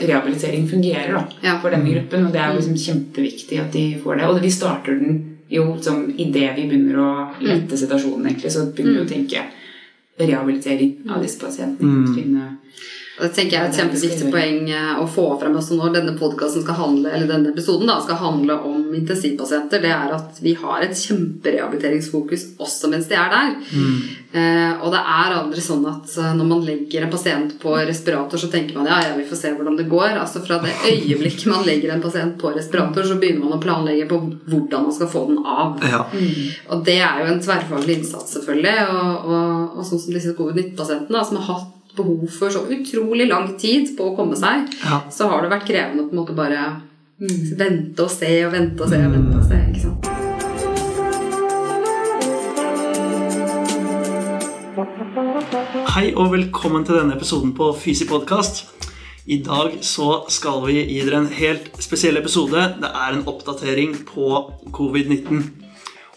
Rehabilitering fungerer da, Ja. for denne gruppen. Og det er jo liksom kjempeviktig at de får det. Og vi starter den jo som idet vi begynner å lette situasjonen, egentlig. Så begynner vi å tenke rehabilitering av disse pasientene. Finne Og det tenker jeg er et kjempeviktig poeng eh, å få frem også når denne podcasten skal handle, eller denne episoden da, skal handle om intensivpasienter. Det er at vi har et kjemperehabiliteringsfokus også mens de er der. Eh, og det er aldri sånn at eh, når man legger en pasient på respirator, så tenker man ja, ja, vi får se hvordan det går. Altså Fra det øyeblikket man legger en pasient på respirator, så begynner man å planlegge på hvordan man skal få den av. Ja. Og det er jo en tverrfaglig innsats, selvfølgelig. Og, og, og sånn som disse covid-19-pasientene, som har hatt behov for så utrolig lang tid på å komme seg, Ja. så har det vært krevende å på en måte bare vente og se og vente og se og vente og se. ikke sant? Hei og velkommen til denne episoden på Fysi podkast. I dag så skal vi gi dere en helt spesiell episode. Det er en oppdatering på covid-19.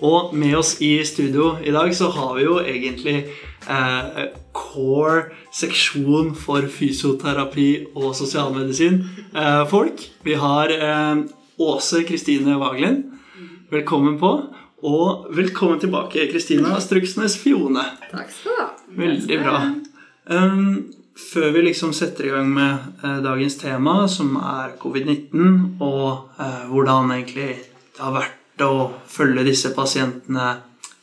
Og med oss i studio i dag så har vi jo egentlig eh, core seksjon for fysioterapi og sosialmedisin eh, folk. Vi har eh, Åse Kristine Vaglin Velkommen på. Og velkommen tilbake, Kristina Struksnes Fione. Takk skal du ha. Veldig bra. Um, før vi liksom setter i gang med eh, dagens tema, som er covid-19, og eh, hvordan egentlig det har vært å følge disse pasientene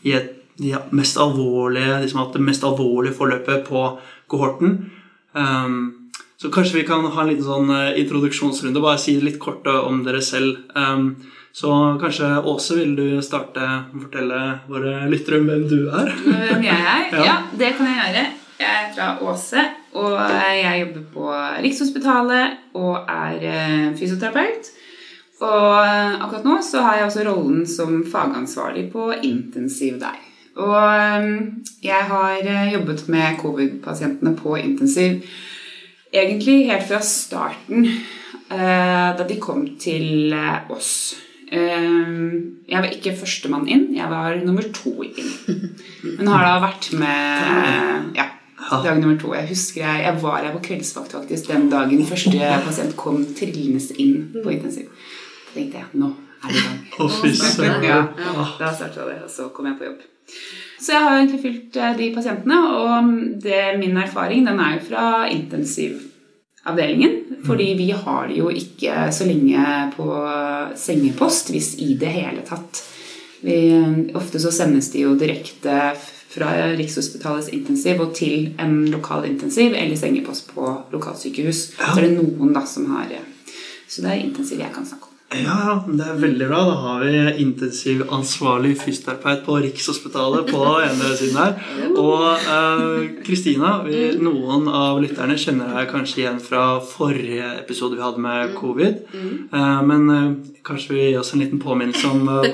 i et, de mest alvorlige, de som har hatt det mest alvorlige forløpet på kohorten. Um, så kanskje vi kan ha en liten sånn eh, introduksjonsrunde, bare si litt kort eh, om dere selv. Um, så kanskje Åse, vil du starte å fortelle våre lyttere om hvem du er? hvem jeg er. Ja. Ja. det kan jeg gjøre. Jeg er fra Åse, og jeg jobber på Rikshospitalet og er eh, fysioterapeut. Og akkurat nå så har jeg også rollen som fagansvarlig på intensiv der. Og eh, jeg har eh, jobbet med covid-pasientene på intensiv egentlig helt fra starten, eh, da de kom til eh, oss. Eh, Jeg var ikke førstemann inn, jeg var nummer to inn. Men har da vært med ja, dag nummer to. Jeg husker jeg, jeg var her på kveldsvakt faktisk den dagen første pasient kom trillende inn på intensiv. Da tenkte jeg nå er det i gang. Ja, da starta det, og så kom jeg på jobb. Så jeg har egentlig fulgt eh, de pasientene, og det, min erfaring den er jo fra intensivavdelingen. Fordi vi har det jo ikke så lenge på sengepost, hvis i det hele tatt. Vi, ofte så sendes de jo direkte fra Rikshospitalets intensiv og til en lokal intensiv eller sengepost på lokalsykehus. Så er det noen da som har Så det er intensiv jeg kan snakke om. Ja, ja, det er veldig bra. Da har vi intensivansvarlig fysioterapeut på Rikshospitalet på ene siden her. Og eh, Kristina, eh, noen av lytterne kjenner deg kanskje igjen fra forrige episode vi hadde med covid. Eh, men eh, kanskje vi gir oss en liten påminnelse om eh,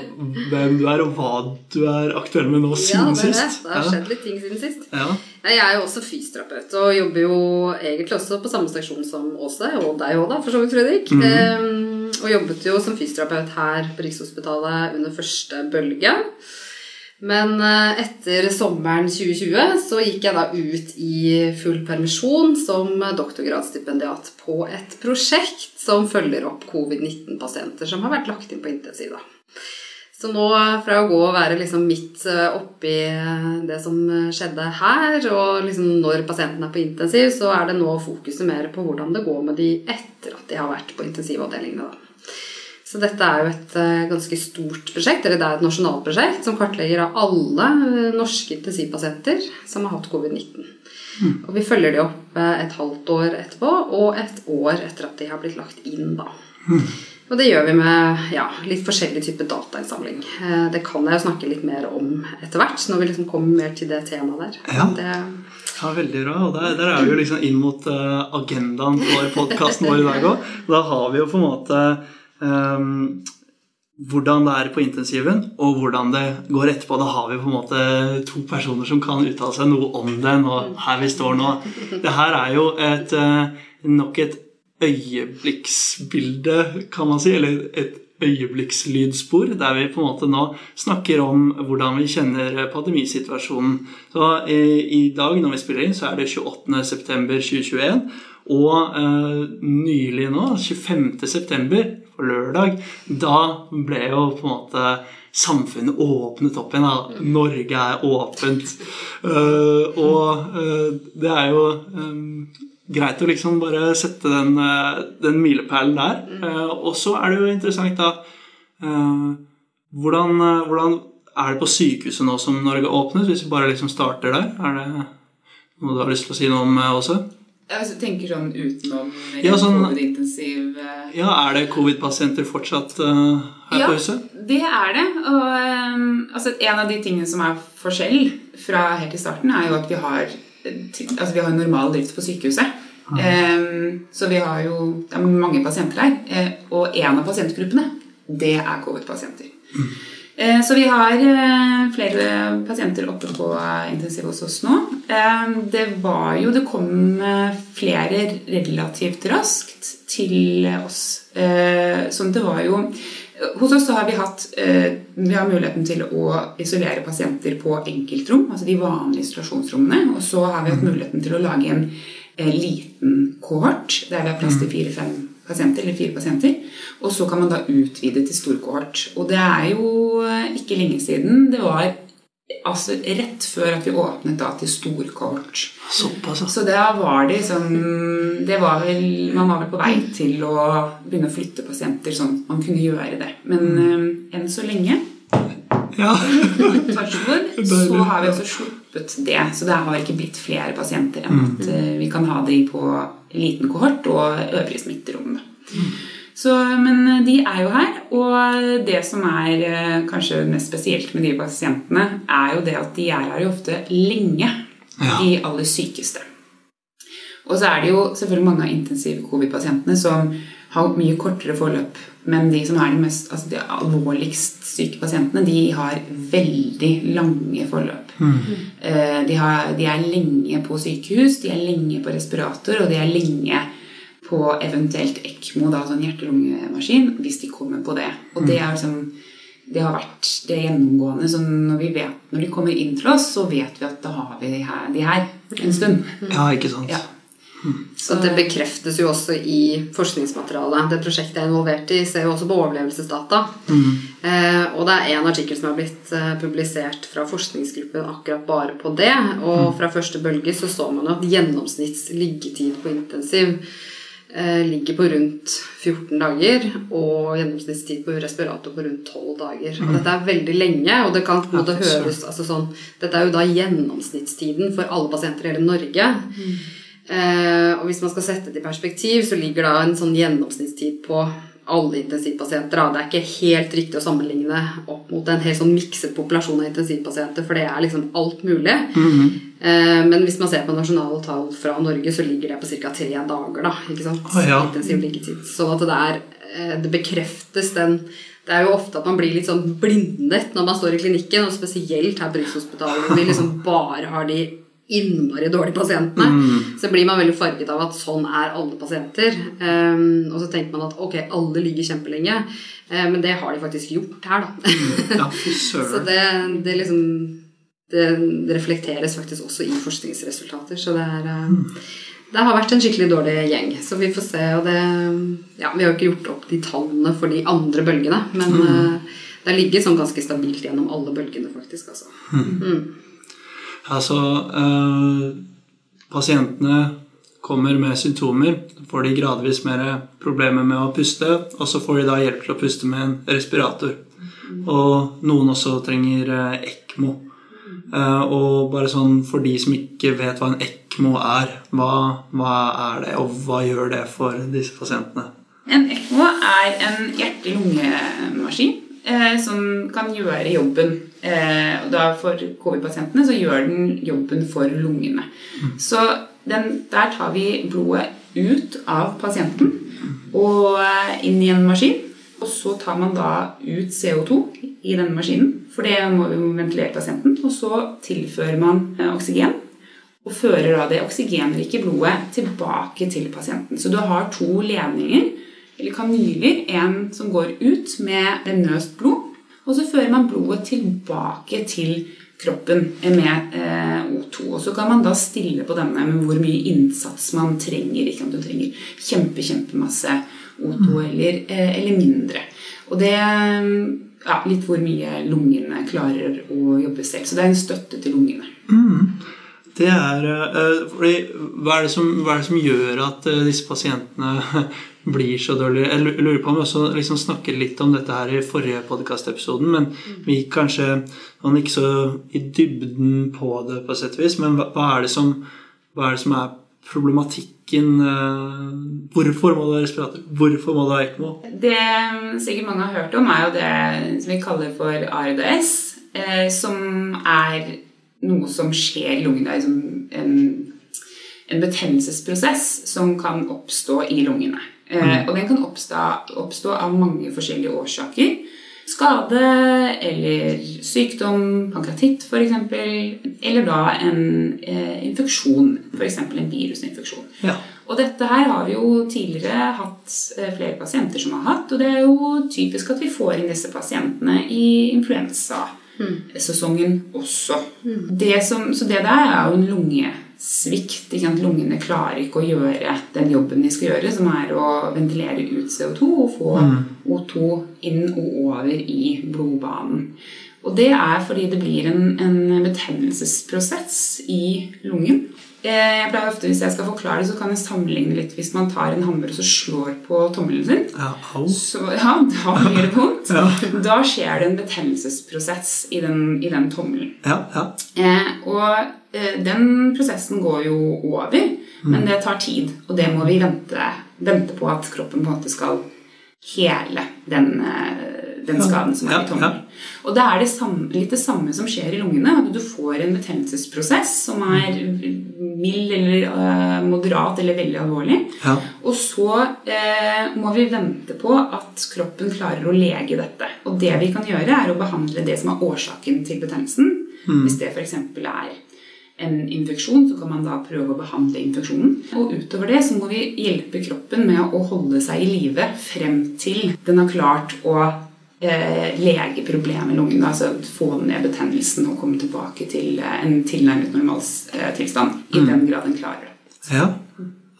hvem du er, og hva du er aktuell med nå Ja, siden det er det. sist. Det har skjedd litt ting siden sist. Ja. Jeg er jo også fysioterapeut og jobber jo egentlig også på samme stasjon som Åse, og deg òg, da, for så vidt, Fredrik. Ehm, og jobbet jo som fysioterapeut her på Rikshospitalet under første bølge. Men eh, etter sommeren 2020 så gikk jeg da ut i full permisjon som doktorgradsstipendiat på et prosjekt som følger opp covid-19-pasienter som har vært lagt inn på intensiv. da. Så nå fra å gå og være liksom midt eh, oppi det som skjedde her, og liksom når pasienten er på intensiv, så er det nå fokuset mer på hvordan det går med de etter at de har vært på intensivavdelingene. Så dette er jo et eh, ganske stort prosjekt, eller det er et nasjonalt prosjekt som kartlegger av alle eh, norske intensivpasienter som har hatt covid-19. Og vi følger de opp eh, et halvt år etterpå, og et år etter at de har blitt lagt inn, da. Og det gjør vi med ja, litt forskjellig type datainnsamling. Det kan jeg jo snakke litt mer om etter hvert, når vi liksom kommer mer til det temaet der. Ja. Det, Ja, veldig bra. Og der, der er vi jo liksom inn mot agendaen for podkasten vår i dag òg. Da har vi jo på en måte ehm, hvordan det er på intensiven, og hvordan det går etterpå. Da har vi på en måte to personer som kan uttale seg noe om den, og her vi står nå. Det her er jo et, eh, nok et øyeblikksbilde, kan man si, eller et øyeblikkslydspor, der vi på en måte nå snakker om hvordan vi kjenner pandemisituasjonen. Så i, i dag når vi spiller inn, så er det 28.9.2021. Og eh, nylig nå, 25.9., på lørdag, da ble jo på en måte samfunnet åpnet opp igjen. Da. Norge er åpent. Uh, og uh, det er jo um, greit å liksom bare sette den, uh, den milepælen der. Eh, og så er det jo interessant, da hvordan, hvordan er det på sykehuset nå som Norge åpnes, hvis vi bare liksom starter der? Er det noe du har lyst til å si noe om eh, hvis du tenker sånn utenom Ja, sånn- covid-intensiv eh, Ja, er det covid-pasienter fortsatt uh, her Ja. på huset? Det er det. Og um, altså, en av de tingene som er forskjell fra helt i starten, er jo at vi har, altså, vi har normal drift på sykehuset. Um, så vi har jo det er mange pasienter her. og en av pasientgruppene, det er covid-pasienter. Eh, Så vi har eh, flere pasienter oppe på intensiv hos oss nå. Eh, Det var jo Det kom eh, flere relativt raskt til oss. Eh, Sånn det var jo Hos oss så har vi hatt eh, Vi har muligheten til å isolere pasienter på enkeltrom, altså de vanlige isolasjonsrommene. Og så har vi hatt muligheten til å lage en eh, liten kohort der vi har plass til fire-fem pasienter, eller fire pasienter. Og så kan man da utvide til storkohort. Og det er jo eh, ikke lenge siden. Det var altså rett før at vi åpnet da til storkohort. Såpass. Så da var det liksom det var vel, Man var vel på vei til å begynne å flytte pasienter sånn man kunne gjøre det. Men eh, enn så lenge Ja. så har vi også sluppet det. Så det har ikke blitt flere pasienter enn at eh, vi kan ha de på liten kohort og øvrige smitterom. Så, men eh, de er jo her, og det som er eh, kanskje mest spesielt med de pasientene, er jo det at de er her jo ofte lenge. Ja. De aller sykeste. Og så er det jo selvfølgelig mange av intensive covid-pasientene som har mye kortere forløp. Men de som er de, mest, altså de alvorligst syke pasientene, de har veldig lange forløp. Eh, De, har, de er lenge på sykehus, de er lenge på respirator, og de er lenge på eventuelt ECMO, da, sånn hjerte-lungemaskin, hvis de kommer på det. Og det er liksom det har vært det gjennomgående. Så når, vi vet, når de kommer inn til oss, så vet vi at da har vi de her, de her en stund. ja, ikke sant. Ja. Så det bekreftes jo også i forskningsmaterialet. Det prosjektet jeg er involvert i, ser jo også på overlevelsesdata. Eh, og det er en artikkel som har blitt eh, publisert fra forskningsgruppen akkurat bare på det. Og fra første bølge så så man at gjennomsnitts liggetid på intensiv eh, ligger på rundt 14 dager, og gjennomsnittstid på respirator på rundt 12 dager. Og dette er veldig lenge, og det kan på en måte høres altså sånn, Dette er jo da gjennomsnittstiden for alle pasienter i hele Norge. Eh, og hvis man skal sette det i perspektiv, så ligger da en sånn gjennomsnittstid på alle intensivpasienter. Da. Det er ikke helt riktig å sammenligne opp mot en helt sånn mikset populasjon av intensivpasienter, for det er liksom alt mulig. eh, men hvis man ser på nasjonale tall fra Norge, så ligger det på ca. tre dager. da, ikke sant? Å, ja. Intensiv liggetid. Sånn at det er eh, Det bekreftes den det er jo ofte at man blir litt sånn blindet når man står i klinikken, og spesielt her på Rikshospitalet, hvor vi liksom bare har de innmari dårlige pasientene. Så blir man veldig farget av at sånn er alle pasienter. Um, og så tenker man at ok, alle ligger kjempelenge, eh, men det har de faktisk gjort her, da. Ja, så det, det liksom det, reflekteres faktisk også i forskningsresultater. Så det er eh, Det har vært en skikkelig dårlig gjeng. Så vi får se. Og det Ja, vi har jo ikke gjort opp de tallene for de andre bølgene, men eh, det har ligget sånn ganske stabilt gjennom alle bølgene, faktisk. altså. Mm. Altså, eh, pasientene kommer med symptomer. Får de gradvis mer problemer med å puste, og så får de da hjelp til å puste med en respirator. Og noen også trenger eh, ECMO. Eh, og bare sånn for de som ikke vet hva en ECMO er, hva, hva er det, og hva gjør det for disse pasientene? En ECMO er en hjerte-lungemaskin eh, som kan gjøre jobben Eh, og da For covid-pasientene så gjør den jobben for lungene. Så den, der tar vi blodet ut av pasienten og eh, inn i en maskin. Og så tar man da ut CO2 i denne maskinen, for det må jo ventilere pasienten. Og så tilfører man eh, oksygen og fører da det oksygenrike blodet tilbake til pasienten. Så du har to ledninger, eller kanyler, en som går ut med venøst blod, og så fører man blodet tilbake til kroppen med eh, O2. Og så kan man da stille på denne med hvor mye innsats man trenger. Ikke om Du trenger kjempe, kjempemasse O2 eller, eh, eller mindre. Og det ja, litt hvor mye lungene klarer å jobbe selv. Så det er en støtte til lungene. Det er eh, fordi, hva, er det som, hva er det som gjør at disse pasientene blir så dårlig. Jeg lurer på om vi også liksom snakket litt om dette her i forrige podkastepisoden, men vi gikk kanskje sånn ikke så i dybden på det på sett og vis. Men hva, hva, er det som, hva er det som er problematikken? eh, Hvorfor må du ha respirator? Hvorfor må du ha ECMO? Det sikkert mange har hørt om, er jo det som vi kaller for ARDS, eh, som er noe som skjer i lungene. Liksom en, en betennelsesprosess som kan oppstå i lungene. Eh, og den kan oppstå, oppstå av mange forskjellige årsaker. Skade eller sykdom, pankreatitt f.eks., eller da en eh, infeksjon, f.eks. en virusinfeksjon. Ja. Og dette her har vi jo tidligere hatt eh, flere pasienter som har hatt, og det er jo typisk at vi får inn disse pasientene i influensasesongen også. Det som, så det der er jo en lungesvikt. Sant? Lungene klarer ikke å gjøre den jobben de skal gjøre, som er å ventilere ut CO2 og få O2 inn og over i blodbanen. Og det er fordi det blir en, en betennelsesprosess i lungen. Eh, Jeg pleier ofte, Hvis jeg skal forklare det, så kan jeg sammenligne litt hvis man tar en hammer og så slår på tommelen sin. Ja. Så ja, da blir det vondt. Ja. Da skjer det en betennelsesprosess i den, i den tommelen. Ja, ja. Eh, og eh, den prosessen går jo over, men det tar tid. Og det må vi vente, vente på at kroppen på en måte skal hele den, eh, den skaden som er i tungen. Og det er det samme, litt det samme som skjer i lungene. Du får en betennelsesprosess som er mild eller uh, moderat eller veldig alvorlig. Ja. Og så uh, må vi vente på at kroppen klarer å lege dette. Og det vi kan gjøre, er å behandle det som er årsaken til betennelsen. Hvis det f.eks. er en infeksjon, så kan man da prøve å behandle infeksjonen. Og utover det så må vi hjelpe kroppen med å holde seg i live frem til den har klart å eh, lege problemet i lungen. Altså få ned betennelsen og komme tilbake til eh, en tilnærmet normal eh, tilstand. I den grad en klarer det. ja.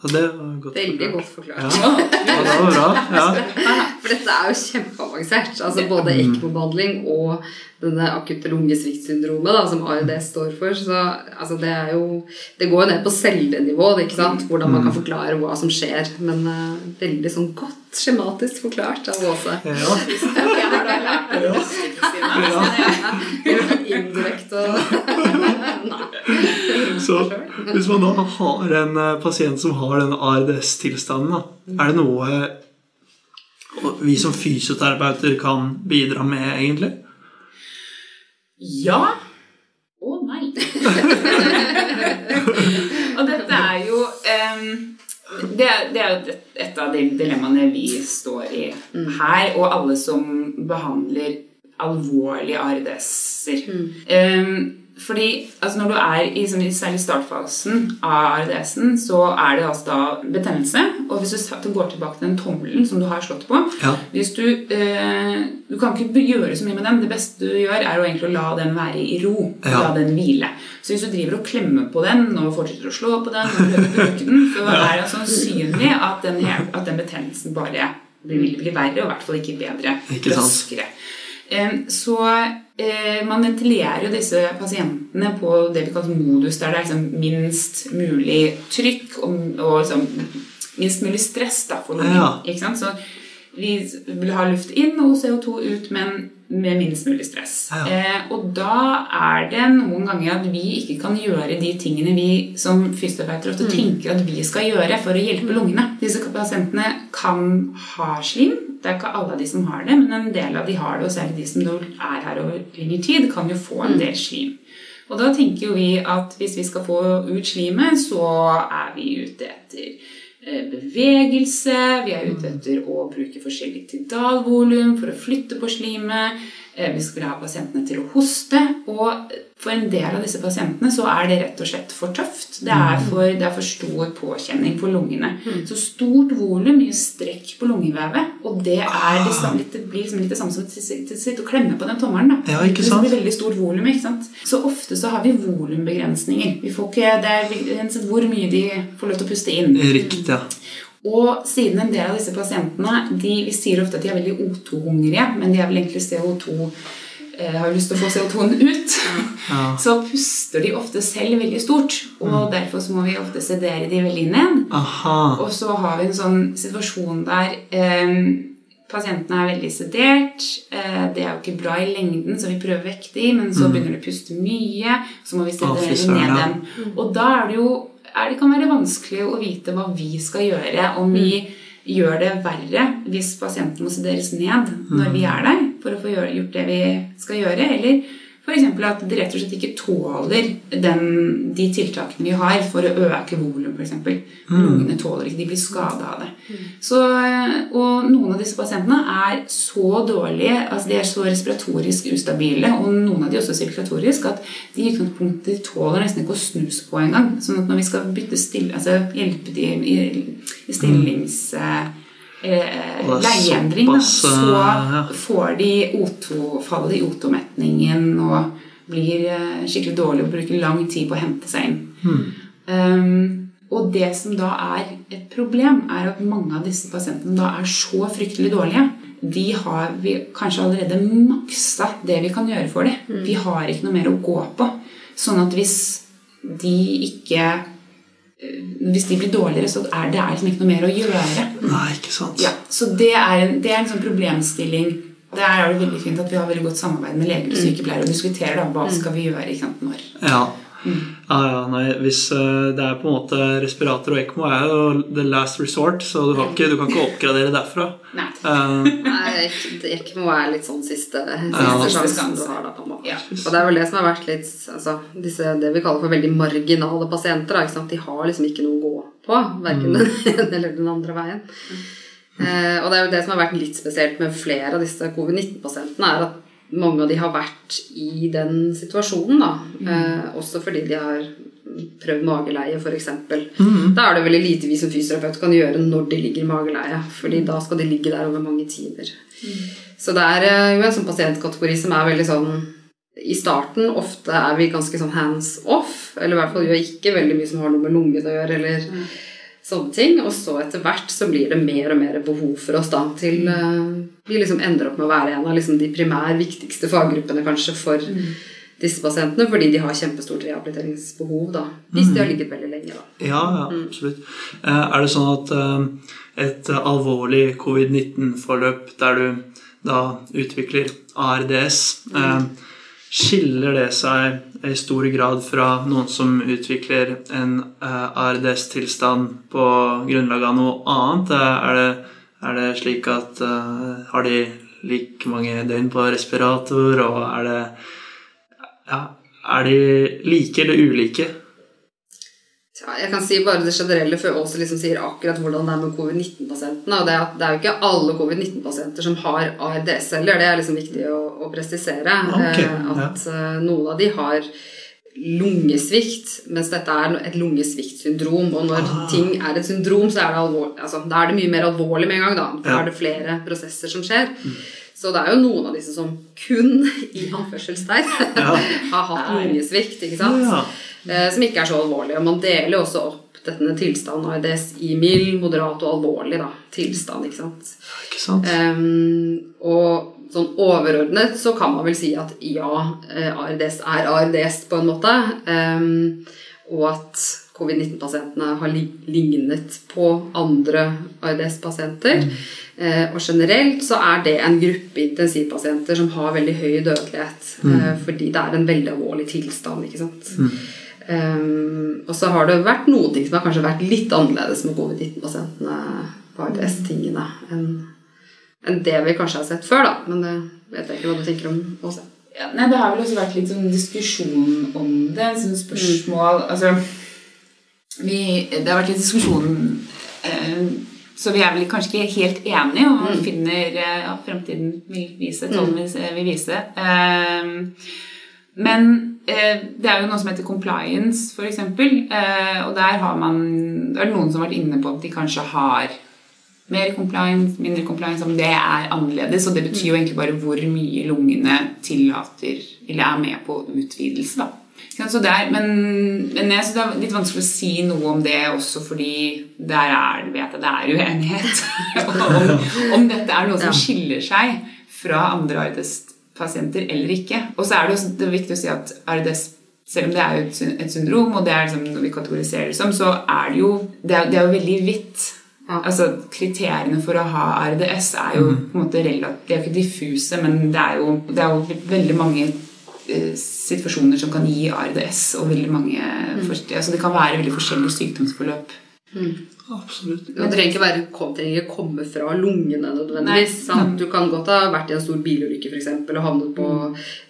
Og det var godt Veldig forklart. godt forklart. Ja, ja, det var bra. Ja. For dette er jo kjempeavansert. Altså både ECMO-behandling og denne akutte lungesviktsyndromet da, som ARDS står for. Så altså, det er jo Det går jo ned på cellenivå, det, ikke sant? hvordan man kan forklare hva som skjer. Men uh, veldig sånn godt skjematisk forklart av Åse. Ja. Indirekte. Så hvis man da har en eh, pasient som har den ARDS-tilstanden, er det noe eh, vi som fysioterapeuter kan bidra med, egentlig? Ja og nei. og dette er jo um, det, det er jo et- av de dilemmaene vi står i her, og alle som behandler alvorlige ARDS-er. Em, fordi altså når du er i, særlig startfasen av ARDS-en, så er det altså da betennelse. Og hvis du går tilbake til den tommelen som du har slått på Ja. hvis du, eh, du kan ikke gjøre så mye med den. Det beste du gjør, er å egentlig å la den være i ro. Ja. La den hvile. Så hvis du driver og klemmer på den og fortsetter å slå på den, og bruke den, så er det sannsynlig at den, at den betennelsen bare blir, blir verre, og i hvert fall ikke bedre. Ikke sant. raskere. Så eh, man ventilerer jo disse pasientene på det vi kaller modus, der det er liksom minst mulig trykk og, og liksom minst mulig stress da, for noen. Ja. Så vi vil ha luft inn og CO2 ut, men med minst mulig stress. Ja. Eh, og da er det noen ganger at vi ikke kan gjøre de tingene vi som fysioterapeuter ofte tenker at vi skal gjøre for å hjelpe lungene. Disse pasientene kan ha slim, Det er ikke alle av de som har det, men en del av de har det, og særlig de som er her over lengre tid, kan jo få en del slim. Og da tenker jo vi at hvis vi skal få ut slimet, så er vi ute etter bevegelse, vi er ute etter å bruke forskjellig tidalvolum for å flytte på slimet. Eh, Vi skulle ha pasientene til å hoste, og for en del av disse pasientene så er det rett og slett for tøft. Det er for, det er for stor påkjenning på lungene. Så stort volum mye strekk på lungevevet, og det, det, litt- det blir liksom litt det samme som å sitte og klemme på den tommelen. Da. Ja, ikke Det blir veldig stort volum. ikke sant? Så ofte så har vi volumbegrensninger. Vi får ikke, det er hvor mye de får lov til å puste inn. Riktig, ja. Og siden en del av disse pasientene de, Vi sier ofte at de er veldig O2-hungrige, men de er vel egentlig CO2 eh, har lyst til å få CO2-en ut. Ja. Så puster de ofte selv veldig stort, og derfor så må vi ofte sedere de veldig ned. Aha. Og så har vi en sånn situasjon der eh, pasientene er veldig sedert. Eh, det er jo ikke bra i lengden, så vi prøver å vekke de, men så begynner de å puste mye. Så må vi søren, ned dem. Og da er det jo er det kan være vanskelig å vite hva vi skal gjøre. Om vi gjør det verre hvis pasienten må sederes ned når vi er der for å få gjort det vi skal gjøre, eller f.eks. at de rett og slett ikke tåler den, de tiltakene vi har for å øke volum, f.eks. Lungene tåler ikke, de blir skada av det. Så, og noen av disse pasientene er så dårlige, altså de er så respiratorisk ustabile, og noen av de også sirkulatorisk, at de i utgangspunktet tåler nesten ikke å snus på engang. Sånn at når vi skal bytte stille, altså hjelpe de i, i stillings... Eh, leieendring, da, såpass, så eh, ja. får de O2, faller i O2-metningen og blir eh, skikkelig dårlig og bruker lang tid på å hente seg inn. Hmm. Um, og det som da er et problem, er at mange av disse pasientene da er så fryktelig dårlige. De har vi kanskje allerede maksa det vi kan gjøre for dem. Vi har ikke noe mer å gå på. Sånn at hvis de ikke eh, Hvis de blir dårligere, så er det liksom ikke noe mer å gjøre. Nei, ikke sant. Ja, så det er, en- det er en sånn problemstilling. Der er det veldig fint at vi har veldig godt samarbeid med leger og sykepleiere og diskuterer da, hva skal vi gjøre ikke sant, når. Ja. Ja, ja, nei, hvis eh, det er på en måte Respirator og ECMO er jo the last resort, så du, har ikke, du kan ikke oppgradere derfra. Nei. ECMO Nei, det ikke litt sånn siste, siste Ja. sjansen du har da, på en måte. Ja. Og det er vel det som har vært litt altså, disse, Det vi kaller for veldig marginale pasienter. Da, ikke sant? De har liksom ikke noe å gå på, verken den ene eller den andre veien. Eh, og det er jo det som har vært litt spesielt med flere av disse covid-19-pasientene, er at mange av de har vært i den situasjonen, da. Eh, også fordi de har prøvd mageleie, f.eks. Da er det veldig lite vi som fysioterapeut kan gjøre når de ligger i mageleie, fordi da skal de ligge der over mange timer. Så det er eh, jo en sånn pasientkategori som er veldig sånn I starten ofte er vi ganske sånn hands off, eller i hvert fall gjør ikke veldig mye som har noe med lungene å gjøre, eller sånne ting. Og så etter hvert så blir det mer og mer behov for oss da til uh, Vi liksom ender opp med å være en av liksom de primær viktigste faggruppene kanskje for disse pasientene, fordi de har kjempestort rehabiliteringsbehov da, hvis de har ligget veldig lenge. da. ja, ja, absolutt. Eh, er det sånn at uh, et alvorlig covid-19-forløp der du da utvikler ARDS uh, Skiller det seg i stor grad fra noen som utvikler en eh, ARDS-tilstand på grunnlag av noe annet? Eh, Er det, er det slik at eh, Har de like mange døgn på respirator, og er det ja, Er de like eller ulike? Ja, jeg kan si bare det generelle før Åse liksom sier akkurat hvordan det er med covid-19-pasientene. og Det er, det er jo ikke alle covid-19-pasienter som har ARDS heller. Det er liksom viktig å, å presisere. Okay, eh, at ja. noen av de har lungesvikt, mens dette er et lungesviktsyndrom. Og når Ah. ting er et syndrom, så er det, alvor, altså, da er det mye mer alvorlig med en gang. Da, for Ja. er det flere prosesser som skjer. Så det er jo noen av disse som kun i anførselstegn har hatt lungesvikt. ikke sant? Ja. Eh, som ikke er så alvorlig. Og man deler jo også opp denne tilstanden ARDS i mild, moderat og alvorlig da, tilstand. ikke sant? Ikke sant? Um, og sånn overordnet så kan man vel si at ja, eh, ARDS er ARDS på en måte. Um, og at covid-19-pasientene har lignet på andre ARDS-pasienter. Eh, og generelt så er det en gruppe intensivpasienter som har veldig høy dødelighet. Eh, fordi det er en veldig alvorlig tilstand. ikke sant? Um, og så har det vært noen ting som har kanskje vært litt annerledes med covid-19-pasientene på ARDS-tingene enn en det vi kanskje har sett før, da. Men det vet jeg ikke hva du tenker om også. Ja, nei, Det har vel også vært litt sånn diskusjon om det. Sånn spørsmål Altså vi, Det har vært litt diskusjon eh, Så vi er vel kanskje ikke helt enige, om man finner eh, ja, fremtiden vil vise, tallene vil, vil vise. Eh, men eh, det er jo noe som heter compliance, f.eks. Eh, og der har man Det er noen som har vært inne på at de kanskje har mer compliance, mindre compliance, om det er annerledes. Og det betyr jo egentlig bare hvor mye lungene tillater, eller er med på utvidelse, da. Ikke Så det er, men, men jeg synes det er litt vanskelig å si noe om det også fordi der er, vet jeg det er uenighet om, om dette er noe som skiller seg fra andre ARDS-pasienter eller ikke. Og så er det, også, det er viktig å si at RDS selv om det er et, et syndrom, og det er liksom noe vi kategoriserer det som, så er det jo det er, det er jo veldig vidt. Altså, Kriteriene for å ha RDS er jo på en måte relativt De er jo ikke diffuse, men det er jo, det er jo veldig mange eh, situasjoner som kan gi ARDS, og veldig mange mm. altså Det kan være veldig forskjellige sykdomsforløp. Absolutt. Det trenger ikke, være, trenger ikke komme fra lungene nødvendigvis. Sant? Du kan godt ha vært i en stor bilulykke for eksempel, og havnet på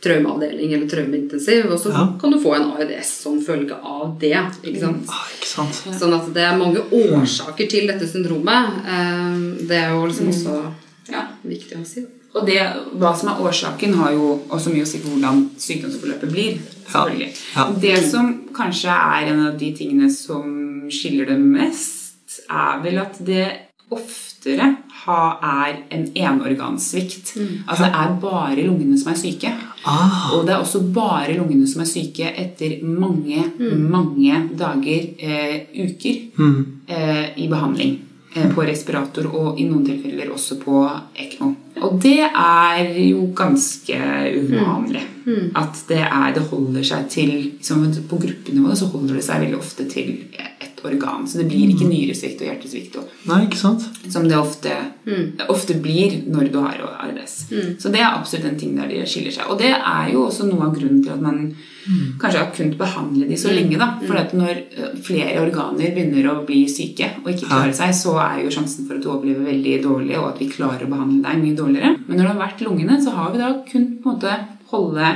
traumeavdeling eller traumeintensiv, og så Ja. kan du få en ARDS som følge av det. ikke sant? Ah, ikke sant? Sånn at det er mange årsaker til dette syndromet. Eh, Det er jo liksom også Ja. viktig å si. Og det, hva som er årsaken, har jo også mye å si for hvordan sykdomsforløpet blir. selvfølgelig. Ja. Det som kanskje er en av de tingene som skiller det mest, er vel at det oftere ha, er en enorgansvikt. Altså det er bare lungene som er syke. Ah, Og det er også bare lungene som er syke etter mange, mange dager, eh, uker, mm. eh, i behandling. Eh, på respirator, og i noen tilfeller også på ECMO. Og det er jo ganske uvanlig. At det, er, det holder seg til liksom, På gruppenivå så holder det seg veldig ofte til ett organ. Så det blir ikke nyresvikt og hjertesvikt. Og, Nei, ikke sant? som det ofte, ofte blir når du har ARDS. Så det er absolutt en ting der de skiller seg. Og det er jo også noe av grunnen til at man kanskje har kunnet behandle de så lenge. da. For at når flere organer begynner å bli syke og ikke klarer seg, så er jo sjansen for at du overlever veldig dårlig, og at vi klarer å behandle deg mye dårligere. Men når det har vært lungene, så har vi da kunnet på en måte holde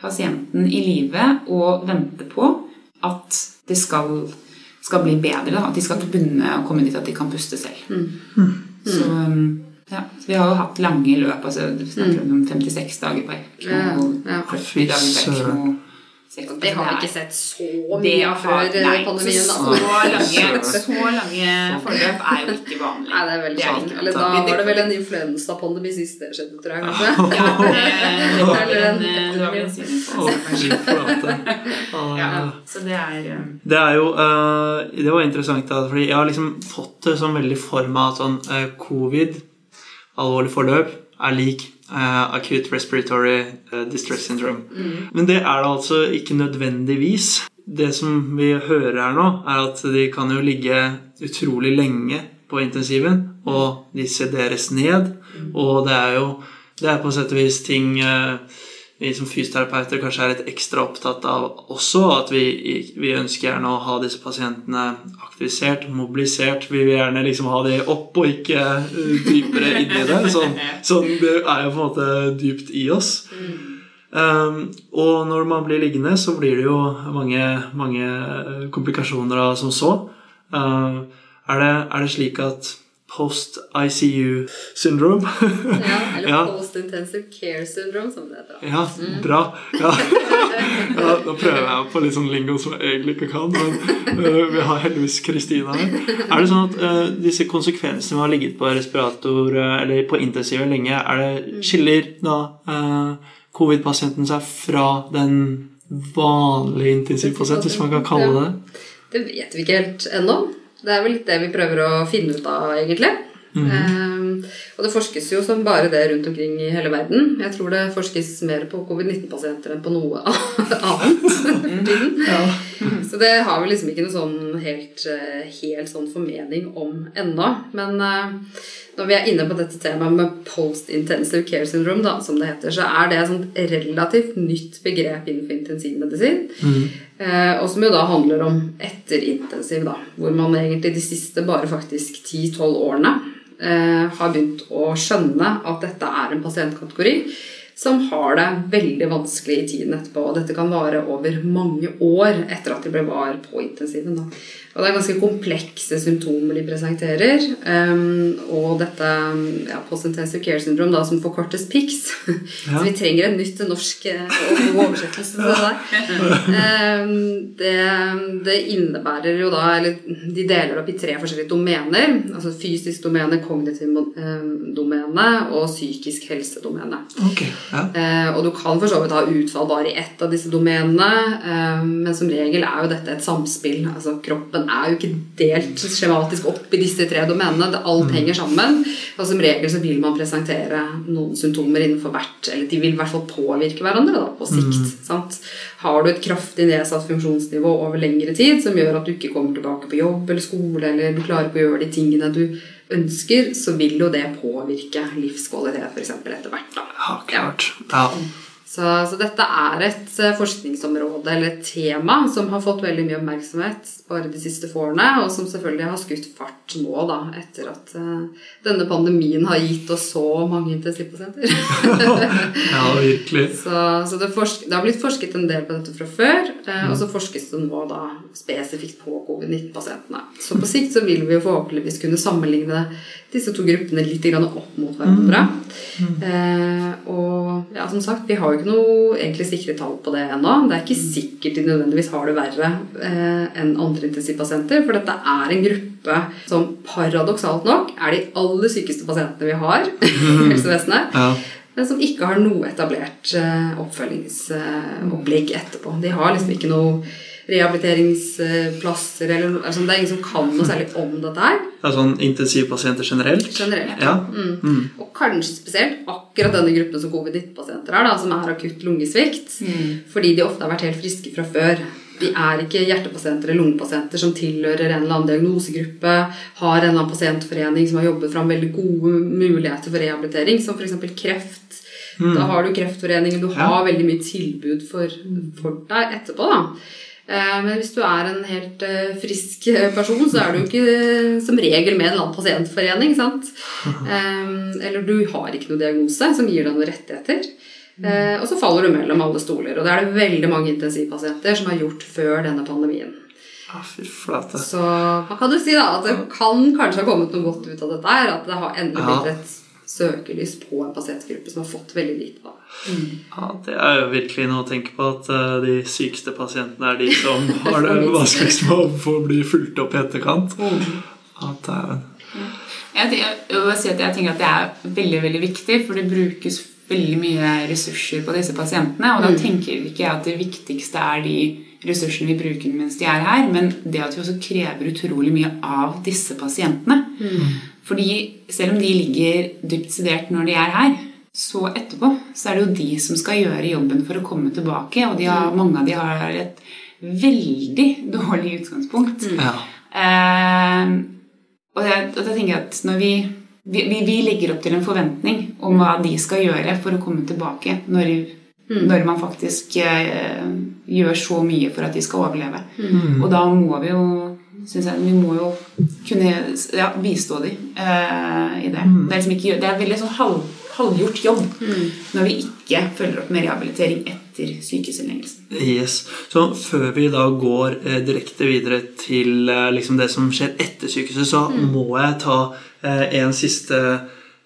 pasienten i live og vente på at det skal, skal bli bedre. Da. At de skal ikke begynne å komme dit at de kan puste selv. Så, um, ja. så vi har jo hatt lange løp. altså Vi snakker om 56 dager på ECMO, Ja, ja. 40 dager på ECMO. Og det har vi ikke sett så mye av før eh, nei, pandemien. Så, så, lange, så lange forløp er jo ikke vanlig. Nei, det er veldig sånn. ikke- Eller da var det vel en influensapandemi sist det skjedde, tror jeg. kanskje. Ja, det, det er Det er jo eh, Det var interessant, da, fordi jeg har liksom fått det sånn veldig for meg at sånn eh, covid, alvorlig forløp, er lik eh, acute respiratory eh, distress syndrome. Men det er det altså ikke nødvendigvis. Det som vi hører her nå, er at de kan jo ligge utrolig lenge på intensiven, og de sederes ned. Og det er jo det er på sett og vis ting eh, vi som fysioterapeuter kanskje er litt ekstra opptatt av også. At vi, vi ønsker gjerne å ha disse pasientene aktivisert, mobilisert. Vi vil gjerne liksom ha de opp og ikke uh, dypere inni det. Sånn, sånn det er jo på en måte dypt i oss. Um, og når man blir liggende, så blir det jo mange, mange komplikasjoner av som så. Uh, er, det, er det slik at post ICU syndrome Ja, eller Ja. post-intensive care syndrome, som det heter. Ja, bra. Ja. ja, nå prøver jeg på litt sånn lingo som jeg egentlig ikke kan, men uh, vi har heldigvis Kristina her. Er det sånn at uh, disse konsekvensene med å ha ligget på respirator uh, eller på intensiv lenge, er det skiller da covid-pasienten seg fra den vanlige intensivpasienten, hvis man kan kalle det det? Det vet vi ikke helt ennå. Det er vel litt det vi prøver å finne ut av, egentlig. Ehm, og det forskes jo som bare det rundt omkring i hele verden. Jeg tror det forskes mer på covid-19-pasienter enn på noe annet. ja. Så det har vi liksom ikke noe sånn helt, eh, helt sånn formening om ennå. Men eh, når vi er inne på dette temaet med post-intensive care syndrome, da, som det heter, så er det et sånt relativt nytt begrep innenfor intensivmedisin. Mm. og som jo da handler om etterintensiv, da. Hvor man egentlig de siste bare faktisk 10-12 årene eh, har begynt å skjønne at dette er en pasientkategori som har det veldig vanskelig i tiden etterpå. Og dette kan vare over mange år etter at de ble var på intensiven. Da. Og det er ganske komplekse symptomer de presenterer. Um, og dette ja, post-intensive care syndrom, da, som forkortes PICS. Ja. Så vi trenger en nytt norsk eh, oversettelse til det der. Um, det, det innebærer jo da Eller de deler opp i tre forskjellige domener. Altså fysisk domene, kognitiv eh, domene og psykisk helsedomene. Okay. ja. Uh, og du kan for så vidt ha utfall bare i ett av disse domenene, eh, men som regel er jo dette et samspill. Altså Kroppen er jo ikke delt skjematisk opp i disse tre domenene. Det, alt henger sammen. Og som regel så vil man presentere noen symptomer innenfor hvert Eller de vil i hvert fall påvirke hverandre da, på sikt. Sant? Har du et kraftig nedsatt funksjonsnivå over lengre tid som gjør at du ikke kommer tilbake på jobb eller skole, eller du klarer ikke å gjøre de tingene du ønsker, så vil jo det påvirke livskvalitet f.eks. etter hvert. da. ja, klart. Ja. Så, så dette er et eh, forskningsområde eller et tema som har fått veldig mye oppmerksomhet bare de siste få årene, og som selvfølgelig har skutt fart nå, da, etter at uh, denne pandemien har gitt oss så mange intensivpasienter. ja, virkelig. så så det, forsk det har blitt forsket en del på dette fra før, eh, og så forskes det nå da spesifikt på covid-19-pasientene. Så på sikt så vil vi jo forhåpentligvis kunne sammenligne disse to gruppene litt opp mot hverandre. Eh, og ja, som sagt, vi har jo ikke noe egentlig sikre tall på det ennå. Det er ikke sikkert de nødvendigvis har det verre eh, enn andre intensivpasienter, for dette er en gruppe som paradoksalt nok er de aller sykeste pasientene vi har i helsevesenet. Ja. Men som ikke har noe etablert eh, oppfølgingsopplegg etterpå. De har liksom ikke noe rehabiliteringsplasser eller noe, altså Det er ingen som kan noe særlig om dette her. Ja, sånn intensivpasienter generelt? Generelt. Ja. Mm. Og kanskje spesielt akkurat denne gruppen som covid-19-pasienter er, da, som er akutt lungesvikt. Fordi de ofte har vært helt friske fra før. De er ikke hjertepasienter eller lungepasienter som tilhører en eller annen diagnosegruppe, har en eller annen pasientforening som har jobbet fram veldig gode muligheter for rehabilitering, som f.eks. kreft. Da har du Kreftforeningen, du har veldig mye tilbud for, for deg etterpå. da. Eh, Men hvis du er en helt eh, frisk eh, person, så er du ikke som regel med en eller annen pasientforening. sant? Eller du har ikke noe diagnose som gir deg noen rettigheter. Og så faller du mellom alle stoler. Og det er det veldig mange intensivpasienter som har gjort før denne pandemien. Flate. Så hva kan du si da at det kan kanskje ha kommet noe godt ut av dette her. At det har endelig blitt et søkelys på en pasientgruppe som har fått veldig lite. av det. Mm. Ja, Det er jo virkelig noe å tenke på at uh, de sykeste pasientene er de som har det vanskeligst med å få bli fulgt opp i etterkant. Ja, dæven. Jeg, tenker- jeg, bare si at jeg tenker at det er veldig veldig viktig, for det brukes veldig mye ressurser på disse pasientene. Og da tenker ikke jeg at det viktigste er de ressursene vi bruker mens de er her, men det at vi også krever utrolig mye av disse pasientene. Fordi selv om de ligger dypt sedert når de er her, så etterpå så er det jo de som skal gjøre jobben for å komme tilbake, og de har, mange av de har et veldig dårlig utgangspunkt. Ja. Eh, og, jeg, og jeg tenker at når vi, vi, vi, vi legger opp til en forventning om hva de skal gjøre for å komme tilbake når, når man faktisk eh, gjør så mye for at de skal overleve. Og da må vi jo synes jeg, vi må jo kunne ja, bistå dem eh, i det. Det er, liksom ikke, det er veldig sånn halv, halvgjort jobb når vi ikke følger opp med rehabilitering etter sykehusinnleggelsen. Yes. Så før vi da går eh, direkte videre til eh, liksom det som skjer etter sykehuset, så må jeg ta eh, en siste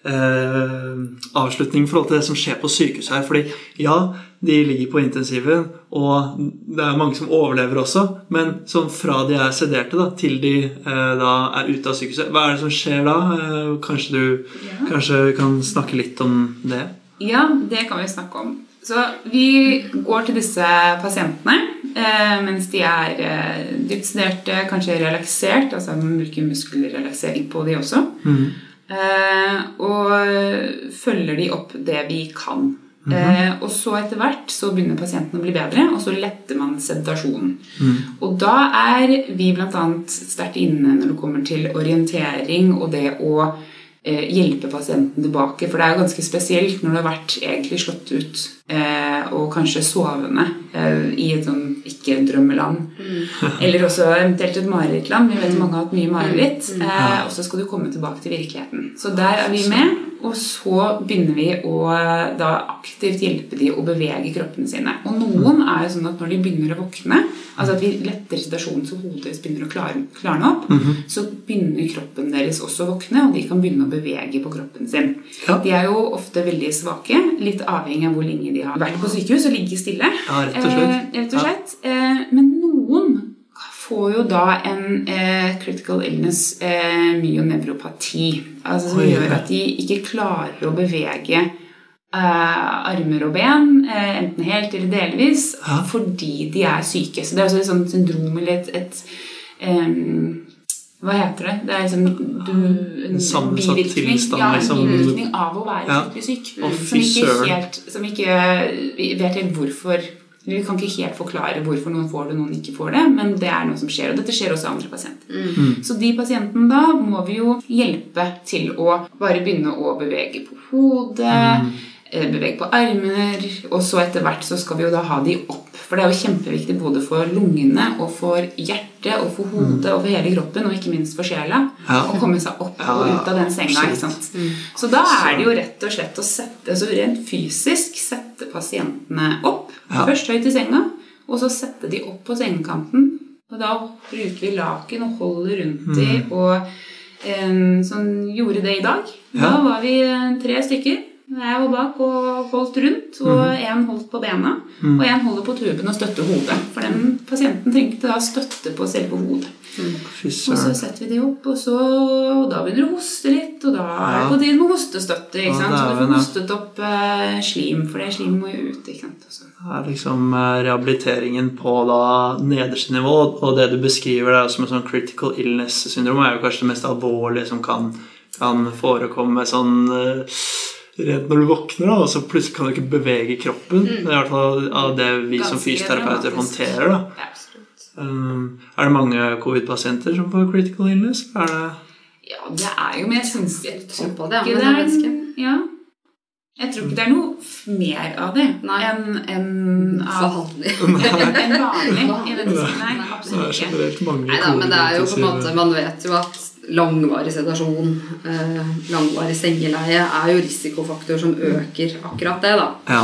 eh, avslutning i forhold til det som skjer på sykehuset her. Fordi ja, de ligger på intensiven, og det er mange som overlever også. Men sånn fra de er sederte da, til de eh, da er ute av sykehuset, hva er det som skjer da? Eh, kanskje du kanskje kan snakke litt om det? Ja, det kan vi snakke om. Så vi går til disse pasientene eh, mens de er eh, dypt sederte, kanskje relaksert, altså man bruker muskelrelaksering på de også. Eh, og følger de opp det vi kan. Eh, og så etter hvert så begynner pasienten å bli bedre, og så letter man sedasjonen. Og da er vi bl.a. sterkt inne når det kommer til orientering og det å eh, hjelpe pasienten tilbake. For det er jo ganske spesielt når du har vært egentlig slått ut og kanskje sovende eh, i et sånn ikke-drømmeland. Eller også eventuelt et marerittland. Vi vet mange har hatt mye mareritt. Eh, og så skal du komme tilbake til virkeligheten. Så der er vi med. Og så begynner vi å eh, da aktivt hjelpe de å bevege kroppene sine. Og noen er jo sånn at når de begynner å våkne, altså at vi letter situasjonen så hodet deres begynner å klare, klarne opp, så begynner kroppen deres også å våkne, og de kan begynne å bevege på kroppen sin. Ja. De er jo ofte veldig svake, litt avhengig av hvor lenge de har vært på sykehus og ligget stille. Ja, rett og slett. Eh, rett og slett. Eh, men noen får jo da en eh, critical illness eh, myonevropati. Altså som Oi, gjør at de ikke klarer å bevege eh, armer og ben, eh, enten helt eller delvis, Ja. fordi de er syke. Så det er også et sånt syndrom eller et, et em, hva heter det? Det er liksom du, en, En sammensatt bivirkning, tilstand, ja, liksom. bivirkning av å være Ja. skikkelig syk. Å, som, ikke helt, som ikke vet helt hvorfor Vi kan ikke helt forklare hvorfor noen får det og noen ikke får det, men det er noe som skjer. Og dette skjer også andre pasienter. Mm. Så de pasientene da må vi jo hjelpe til å bare begynne å bevege på hodet, Mm. eh, bevege på armer, og så etter hvert så skal vi jo da ha de opp. For det er jo kjempeviktig både for lungene og for hjertet og for hodet og for hele kroppen, og ikke minst for sjela, Ja. å komme seg opp og ut av den senga. ikke sant? Så da er det jo rett og slett å sette, altså rent fysisk sette pasientene opp. Først høyt i senga, og så sette de opp på sengekanten. Og da bruker vi laken og holder rundt Mm. de, og eh, sånn gjorde det i dag. Da var vi eh, tre stykker. Jeg var bak og holdt rundt, og Mm. én holdt på bena. Og én holder på tuben og støtter hodet. For den pasienten trengte da støtte på selve hodet. Fy Og så setter vi de opp, og, så, og da begynner du å hoste litt. Og da er det på tide med hostestøtte. Ikke sant? Så du får hostet opp eh, slim, for det slim må jo ut. ikke sant? Og så- Det er liksom eh, rehabiliteringen på da nederste nivå, og det du beskriver der som en sånn critical illness-syndrom, er jo kanskje det mest alvorlige som kan, kan forekomme sånn rent når du våkner, da, og så plutselig kan du ikke bevege kroppen. Det er i hvert fall av det vi som Mm. Fysioterapeuter håndterer. da. Um, er det mange covid-pasienter som får critical illness? Er det Ja, det er jo mer syns jeg tror på det, ikke det er ja. Jeg tror ikke det er noe mer av det enn en, av Vanlig. Nei, det er absolutt ikke. generelt mange Nei da, men det er jo på en måte Man vet jo at langvarig sedasjon, eh, langvarig sengeleie, er jo risikofaktor som øker akkurat det, da. Ja.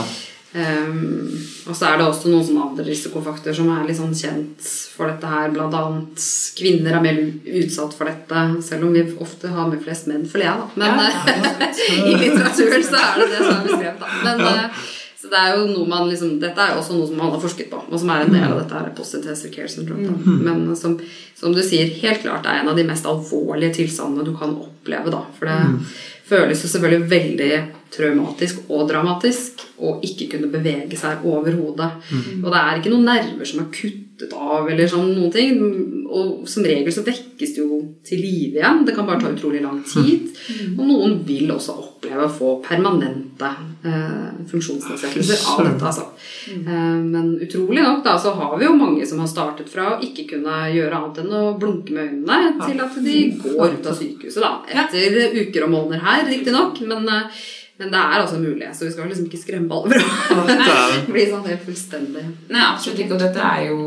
Um, og så er det også noen sånne andre risikofaktorer som er litt sånn kjent for dette her. Blant annet kvinner er mer utsatt for dette, selv om vi ofte har med flest menn, føler jeg, da. Men Ja, ja, i litteraturen så er det det som er beskrevet, da. Men, eh, så det er jo noe man liksom, Dette er jo også noe som man har forsket på, og som er en del av dette her positive care syndrome. Da. Men som, som du sier, helt klart er en av de mest alvorlige tilstandene du kan oppleve. da, For det føles jo selvfølgelig veldig traumatisk og dramatisk å ikke kunne bevege seg overhodet. Og det er ikke noen nerver som er kuttet av, eller sånn noen ting. Og som regel så vekkes det jo til live igjen. Det kan bare ta utrolig lang tid. Og noen vil også oppleve å få permanente eh, funksjonsnedsettelser av dette. altså. Eh, men utrolig nok da, så har vi jo mange som har startet fra å ikke kunne gjøre annet enn å blunke med øynene, til at de går ut av sykehuset da, etter uker og måneder her, riktignok. Men, eh, men det er altså mulig, så vi skal liksom ikke skremme alle fra å bli sånn helt fullstendig Nei, absolutt ikke. Og dette er jo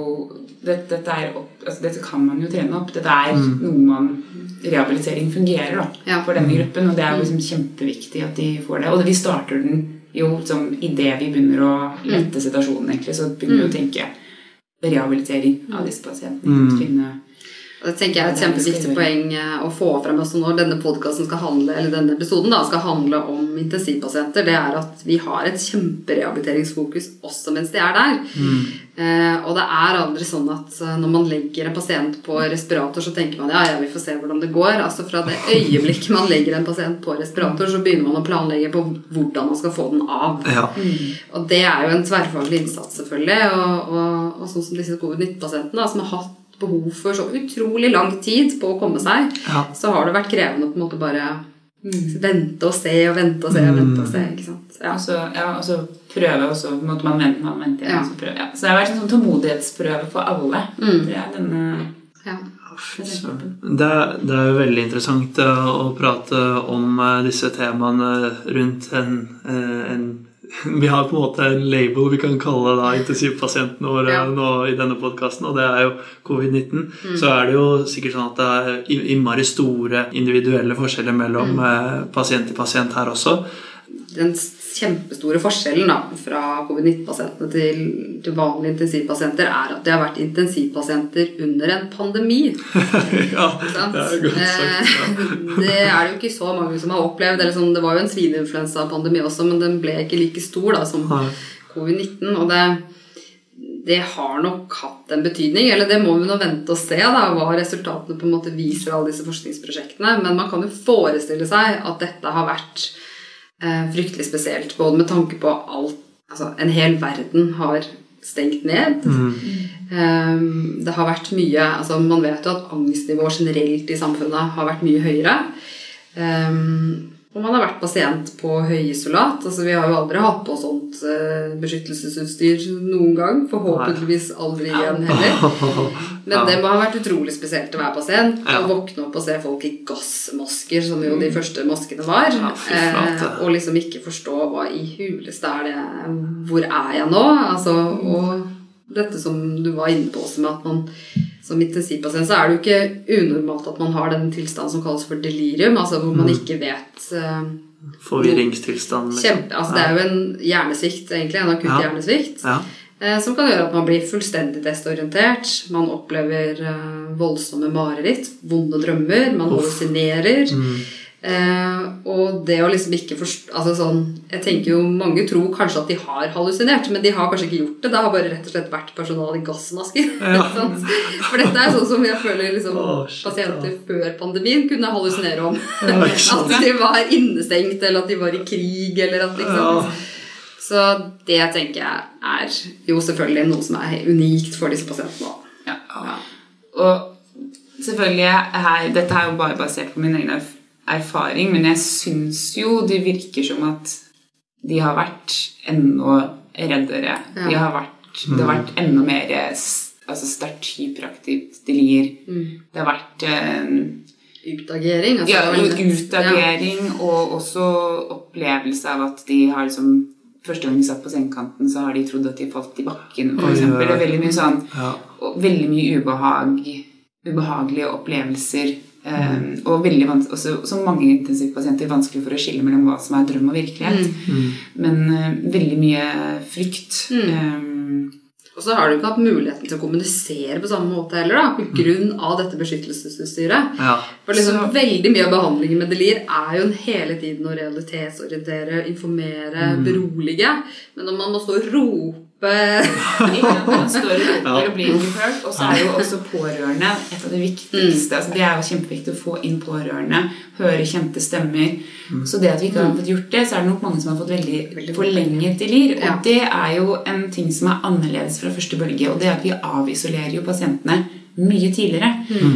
dette, dette, er opp, altså, dette kan man jo trene opp. Dette er noe man Rehabilitering fungerer da, Ja. for denne gruppen, og det er jo liksom kjempeviktig at de får det. Og vi starter den jo som idet vi begynner å lette situasjonen, egentlig, så begynner vi å tenke rehabilitering av disse pasientene. Finne Og Det tenker jeg er et kjempeviktig poeng eh, å få frem også når denne podcasten skal handle, eller denne episoden da, skal handle om intensivpasienter. Det er at vi har et kjemperehabiliteringsfokus også mens de er der. Eh, og det er aldri sånn at eh, når man legger en pasient på respirator, så tenker man ja, ja, vi får se hvordan det går. Altså Fra det øyeblikket man legger en pasient på respirator, så begynner man å planlegge på hvordan man skal få den av. Ja. Og det er jo en tverrfaglig innsats, selvfølgelig. Og, og, og sånn som disse covid-19-pasientene, som har hatt behov for så utrolig lang tid på å komme seg, Ja. så har det vært krevende å på en måte bare vente og se og vente og se og vente og se. ikke sant? Ja. Og så ja, og så prøve også på en måte man venter, man venter Ja. så, prøve, ja. så det har vært en sånn tålmodighetsprøve for alle. Mm. Det er denne Ja. Det, er- det er jo veldig interessant eh, å prate om eh, disse temaene rundt en, eh, en Vi har på en måte en label vi kan kalle da intensivpasientene våre Ja. nå i denne podkasten, og det er jo covid-19. Så er det jo sikkert sånn at det er innmari store individuelle forskjeller mellom mm. pasient til pasient her også. Den kjempestore forskjellen da, fra covid-19-pasientene til, til vanlige intensivpasienter er at de har vært intensivpasienter under en pandemi. ja, det er godt sagt. Ja. Eh, Det er det jo ikke så mange som har opplevd. Eller sånn, det var jo en svineinfluensapandemi også, men den ble ikke like stor da, som covid-19. Og det, det har nok hatt en betydning. Eller det må vi nå vente og se, da, hva resultatene på en måte viser av alle disse forskningsprosjektene. Men man kan jo forestille seg at dette har vært fryktelig spesielt. Både med tanke på alt Altså, en hel verden har stengt ned. Um, det har vært mye altså Man vet jo at angstnivået generelt i samfunnet har vært mye høyere. Um, og man har vært pasient på høyisolat. Altså, vi har jo aldri hatt på sånt eh, beskyttelsesutstyr noen gang. Forhåpentligvis aldri igjen heller. Men det må ha vært utrolig spesielt å være pasient Å våkne opp og se folk i gassmasker, som jo de første maskene var. Eh, og liksom ikke forstå hva i huleste er det Hvor er jeg nå? Altså, og dette som du var inne på også med at man som intensivpasient så er det jo ikke unormalt at man har den tilstanden som kalles for delirium, altså hvor man ikke vet uh, Forvirringstilstand. liksom. Kjempe, altså Det er jo en hjernesvikt, egentlig. En akutt Ja. hjernesvikt. Ja. Uh, Som kan gjøre at man blir fullstendig desorientert. Man opplever uh, voldsomme mareritt, vonde drømmer, man hallusinerer. Eh, og det å liksom ikke forstå altså sånn, Jeg tenker jo Mange tror kanskje at de har hallusinert, men de har kanskje ikke gjort det. Det har bare rett og slett vært personal i gassmasker. Ja. For dette er sånn som jeg føler liksom, oh, shit, pasienter før pandemien kunne hallusinere om. Ja, at de var innestengt, eller at de var i krig, eller at liksom ja. Så det tenker jeg er jo selvfølgelig noe som er unikt for disse pasientene. Ja. Og selvfølgelig her, Dette er jo bare basert på min egen erf- erfaring, men jeg syns jo det virker som at de har vært enda reddere. De har vært, det har vært enda mer altså sterkt hyperaktivt delir. Det har vært eh, Utagering. altså, ja, utagering ja. og også opplevelse av at de har liksom Første gang de satt på sengekanten, så har de trodd at de falt i bakken. Oi, Det er veldig mye sånn Ja. og veldig mye ubehag, ubehagelige opplevelser. Mm. og også, som mange intensivpasienter vanskelig for å skille mellom hva som er drøm og virkelighet. Mm. Men uh, veldig mye frykt. Mm. Um, Og så har du ikke hatt muligheten til å kommunisere på samme måte heller, da, på grunn av dette beskyttelsesutstyret. Ja. For liksom Så- Veldig mye av behandlingen med delir er jo hele tiden å realitetsorientere, informere, Mm. berolige. Men når man må stå og rope og så er jo også pårørende et av det viktigste. Altså, det er jo kjempeviktig å få inn pårørende. Høre kjente stemmer. Så det at vi ikke har fått gjort det, så er det nok mange som har fått veldig forlenget lir Og Ja. det er jo en ting som er annerledes fra første bølge. Og det er at vi avisolerer jo pasientene mye tidligere.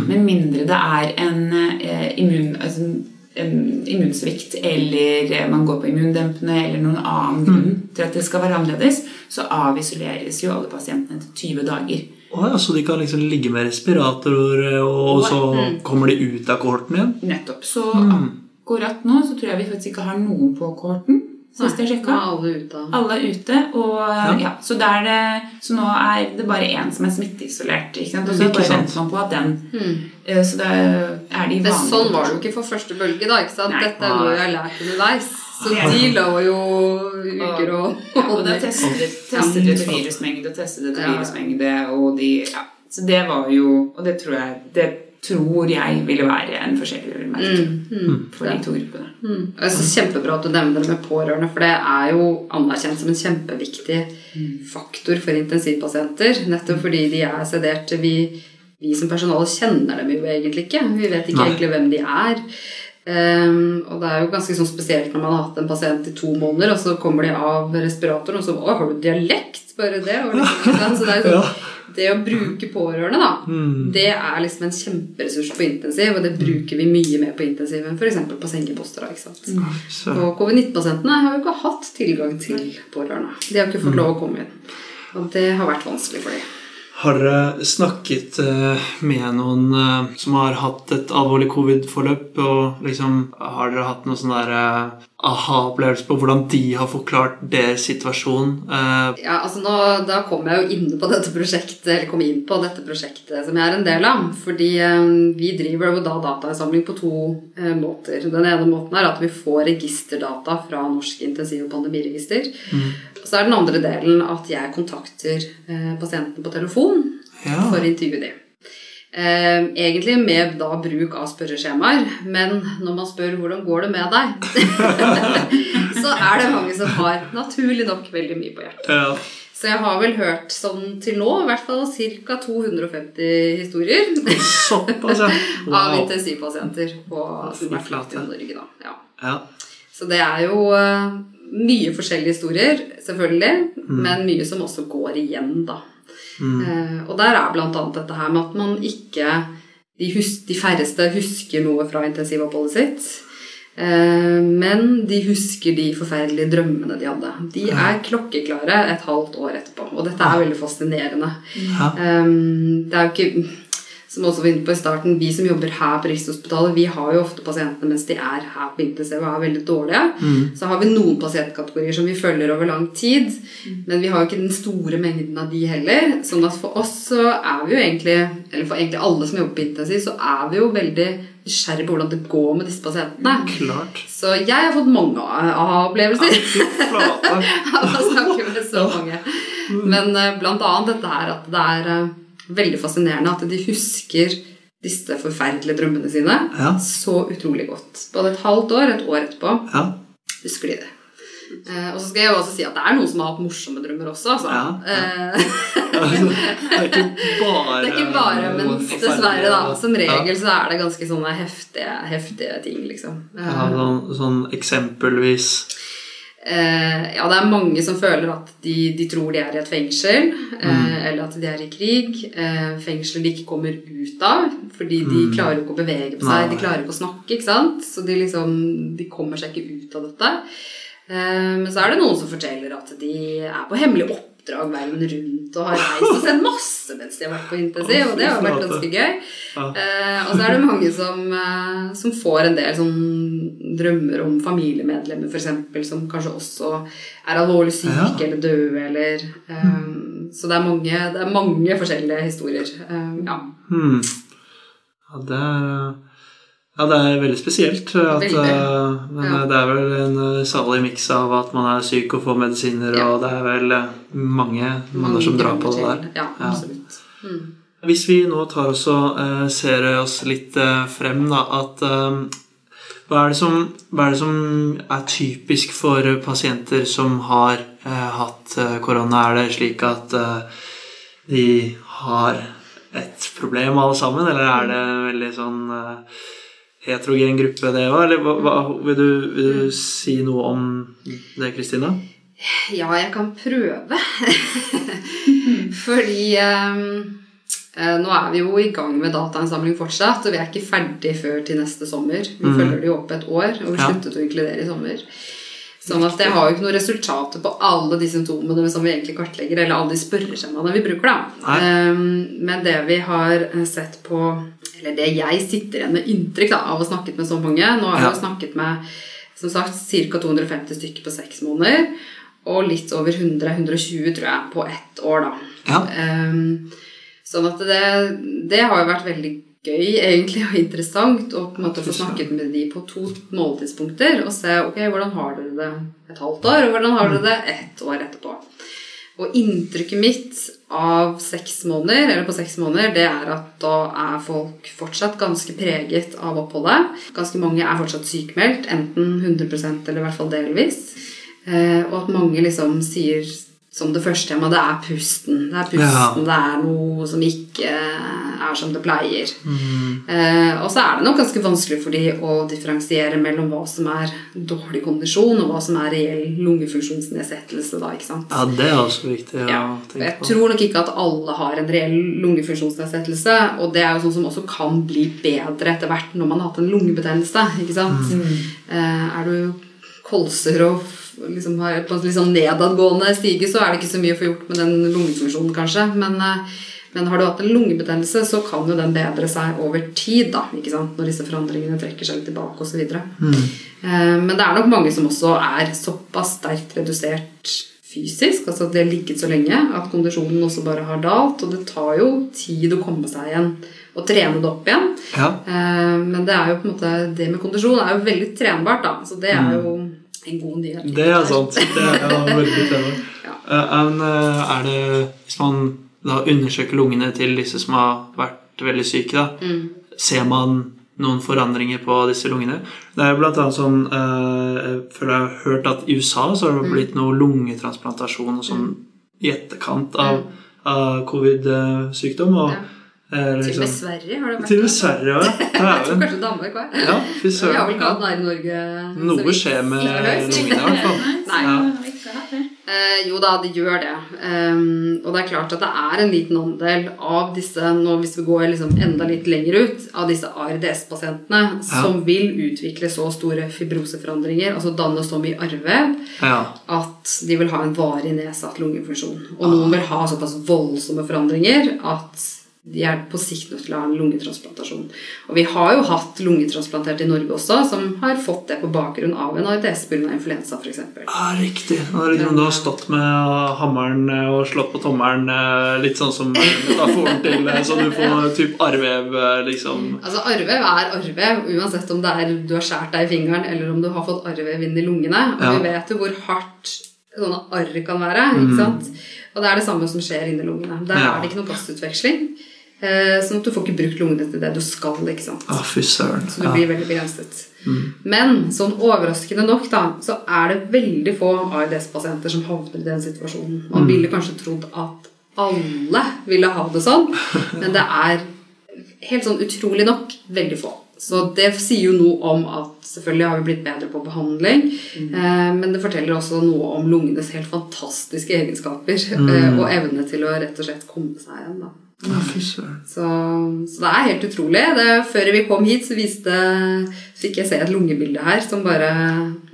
Med mindre det er en eh, immun... Altså, immunsvikt, eller eh, man går på immundempende, eller noen annen grunn til at det skal være annerledes, så avisoleres jo alle pasientene til 20 dager. Oh, ja, så de kan liksom ligge med respiratorer, og så kommer de ut av kohorten igjen? Nettopp. Så akkurat nå så tror jeg vi faktisk ikke har noen på kohorten, sist jeg sjekka. alle ute. Alle ute, og ja. så, da er det, så nå er det bare én som er smitteisolert. Ikke sant? Og så bare venter man på at den eh, Så da er de vanlige sånn var det jo ikke for første bølge, da. ikke sant? Nei. Dette er noe jeg har lært underveis. Så de lå jo uker og Ja, og da testet, testet vi virusmengde og testet ut virusmengde, og de ja. Så det var jo Og det tror jeg Det tror jeg ville være en forskjellig vi mm. mm. for de to gruppene. Mm. Jeg synes Kjempebra at du nevner det med pårørende, for det er jo anerkjent som en kjempeviktig faktor for intensivpasienter. Nettopp fordi de er sederte. Vi, vi som personale kjenner dem jo egentlig ikke. Vi vet ikke Nei. egentlig hvem de er. Um, og det er jo ganske sånn spesielt når man har hatt en pasient i to måneder, og så kommer de av respiratoren, og så Å, har du dialekt? Bare det? Liksom, så det er jo sånn, det å bruke pårørende, da, det er liksom en kjemperessurs på intensiv, og det bruker vi mye mer på intensiv enn f.eks. på sengeposter. da, ikke sant? Mm. Og covid-19-pasientene har jo ikke hatt tilgang til pårørende. De har ikke fått lov å komme inn. Og det har vært vanskelig for dem. Har dere snakket eh, med noen eh, som har hatt et alvorlig covid-forløp? Og liksom, har dere hatt noe sånn der eh, aha-opplevelse på hvordan de har forklart deres situasjon? Eh, Ja, altså nå, Da kom jeg jo inne på dette prosjektet eller kom inn på dette prosjektet som jeg er en del av. Fordi eh, vi driver jo da datainnsamling på to eh, måter. Den ene måten er at vi får registerdata fra Norsk intensiv- og pandemiregister. Og så er den andre delen at jeg kontakter pasienten på telefon Ja. for å intervjue dem. Eh, egentlig med da bruk av spørreskjemaer, men når man spør 'hvordan går det med deg', så er det mange som har naturlig nok veldig mye på hjertet. ja. Så jeg har vel hørt sånn til nå i hvert fall ca. 250 historier Såpass, ja. av intensivpasienter på som har vært i Norge. da. Ja. Ja. Så det er jo eh, mye forskjellige historier, selvfølgelig, Mm. men mye som også går igjen, da. Eh, og der er annet dette her med at man ikke De, hus de færreste husker noe fra intensivoppholdet sitt. Eh, men de husker de forferdelige drømmene de hadde. De er klokkeklare et halvt år etterpå. Og dette er veldig fascinerende. Ja. Eh, det er jo ikke som også var inne på i starten, Vi som jobber her på Rikshospitalet, vi har jo ofte pasientene mens de er her på intensiv og er veldig dårlige. Så har vi noen pasientkategorier som vi følger over lang tid, men vi har jo ikke den store mengden av de heller. sånn at for oss så er vi jo egentlig, eller for egentlig alle som jobber på intensiv, så er vi jo veldig nysgjerrig på hvordan det går med disse pasientene. Klart. Så jeg har fått mange aha-opplevelser av å snakke med så mange. Men eh, blant annet dette her at det er eh, veldig fascinerende at de husker disse forferdelige drømmene sine Ja. så utrolig godt. Både et halvt år, et år etterpå, Ja. husker de det. Eh, og så skal jeg jo også si at det er noen som har hatt morsomme drømmer også. Altså. Ja, Eh, Det er ikke bare det er ikke bare, men dessverre, da. Som regel så er det ganske sånne heftige, heftige ting, liksom. Ja, sånn, sånn eksempelvis ja, det er mange som føler at de, de tror de er i et fengsel, eh, eller at de er i krig. Eh, fengsler de ikke kommer ut av, fordi de klarer jo ikke å bevege på seg. Nei. De klarer ikke å snakke, ikke sant? Så de liksom, de kommer seg ikke ut av dette. Eh, men så er det noen som forteller at de er på hemmelig oppdrag verden rundt og har reist og sett masse mens de har vært på intensiv, og det har vært ganske gøy. Eh, og så er det mange som, eh, som får en del sånn drømmer om familiemedlemmer eksempel, som kanskje også er alvorlig syke eller døde, eller eh, Så det er, mange, det er mange forskjellige historier. Ja. hmm. Ja, det er ja, det er veldig spesielt. At, eh, men Ja. det er vel en eh, salig miks av at man er syk og får medisiner, Ja. og det er vel eh, mange måneder som drar på det der. Ja, absolutt. Mm. Hvis vi nå tar oss og eh, ser oss litt eh, frem, da, at eh, hva, er det som, hva er det som er typisk for pasienter som har eh, hatt eh, korona? Er det slik at eh, de har et problem alle sammen, eller er det veldig sånn eh, heterogen gruppe, det var? Eller hva, hva, vil, du, vil du si noe om det, Kristina? Ja, jeg kan prøve. Fordi eh, nå er vi jo i gang med datainnsamling fortsatt, og vi er ikke ferdig før til neste sommer. Vi følger det jo opp et år, og vi Ja. sluttet å inkludere i sommer. Sånn at jeg har jo ikke noen resultater på alle de symptomene som vi egentlig kartlegger, eller alle de spørreskjemaene vi bruker, da. Ehm, men det vi har eh, sett på Eller det jeg sitter igjen med inntrykk da, av å ha snakket med så mange Nå har jeg jo snakket med som sagt ca. 250 stykker på seks måneder. Og litt over 100-120, tror jeg, på ett år, da. Ja. Um, sånn at det, det har jo vært veldig gøy egentlig og interessant å på en måte få snakket med de på to måltidspunkter og se ok, hvordan har dere det et halvt år, og hvordan har dere det ett år etterpå. Og inntrykket mitt av seks måneder, eller på seks måneder, det er at da er folk fortsatt ganske preget av oppholdet. Ganske mange er fortsatt sykemeldt, enten 100% eller i hvert fall delvis. Eh, og at mange liksom sier som det første temaet, det er pusten. Det er pusten, det er noe som ikke er som det pleier. Eh, og så er det nok ganske vanskelig for de å differensiere mellom hva som er dårlig kondisjon, og hva som er reell lungefunksjonsnedsettelse. da, ikke sant? Ja, det er også viktig å Ja, tenke jeg på. tror nok ikke at alle har en reell lungefunksjonsnedsettelse. Og det er jo sånn som også kan bli bedre etter hvert når man har hatt en lungebetennelse. ikke sant? Eh, er du kolser og liksom har på en litt sånn nedadgående stige, så er det ikke så mye å få gjort med den lungefunksjonen, kanskje. Men, eh, Men har du hatt en lungebetennelse, så kan jo den bedre seg over tid. da, ikke sant? Når disse forandringene trekker seg litt tilbake osv. Mm. Eh, men det er nok mange som også er såpass sterkt redusert fysisk, altså at de har ligget så lenge at kondisjonen også bare har dalt. Og det tar jo tid å komme seg igjen og trene det opp igjen. Ja. Eh, Men det er jo på en måte det med kondisjon er jo veldig trenbart, da. Så det er jo en god nyhet. Mm. Det er sant. Det er ja, veldig spennende. Ja. Eh, men, eh, er det Hvis man da undersøker lungene til disse som har vært veldig syke, da, Mm. ser man noen forandringer på disse lungene? Det er blant annet sånn eh, Jeg føler jeg har hørt at i USA så har Mm. det blitt noe lungetransplantasjon og sånn i etterkant av, av covid-sykdom. Og Ja. Eh, Til og med liksom, Sverige har det vært. til og med Sverige ja. Jeg tror kanskje Danmark òg. Ja, Vi har vel ikke hatt den i Norge. Noe skjer med lungene, i hvert fall. Nei. Ja. Eh, jo da, det gjør det. Um, og det er klart at det er en liten andel av disse, nå hvis vi går liksom enda litt lenger ut, av disse ARDS-pasientene som vil utvikle så store fibroseforandringer, altså danne så mye arrvev, Ja. at de vil ha en varig nedsatt lungefunksjon. Og noen vil ha såpass voldsomme forandringer at de er på sikt nødt til å ha en lungetransplantasjon. Og vi har jo hatt lungetransplantert i Norge også, som har fått det på bakgrunn av en ARDS pga. influensa f.eks. Ja, riktig. Det er liksom, du har stått med hammeren eh, og slått på tommelen, eh, litt sånn som metaforen til eh, Så du får typ arrvev, eh, liksom. Altså Arrvev er arrvev, uansett om det er du har skåret deg i fingeren eller om du har fått arrvev inn i lungene. Og Ja. vi vet jo hvor hardt sånne arr kan være. ikke sant? Og det er det samme som skjer inni lungene. Der Ja. er det ikke noe gassutveksling. Eh, sånn at du får ikke brukt lungene til det du skal. ikke sant? Ah, fy søren. Så du Ja. blir veldig begrenset. Men sånn overraskende nok da, så er det veldig få ARDS-pasienter som havner i den situasjonen. Man ville kanskje trodd at alle ville ha det sånn, men det er helt sånn utrolig nok veldig få. Så det sier jo noe om at selvfølgelig har vi blitt bedre på behandling, eh, men det forteller også noe om lungenes helt fantastiske egenskaper eh, og evne til å rett og slett komme seg igjen. da. Så, så det er helt utrolig. Det, før vi kom hit, så viste, fikk jeg se et lungebilde her som bare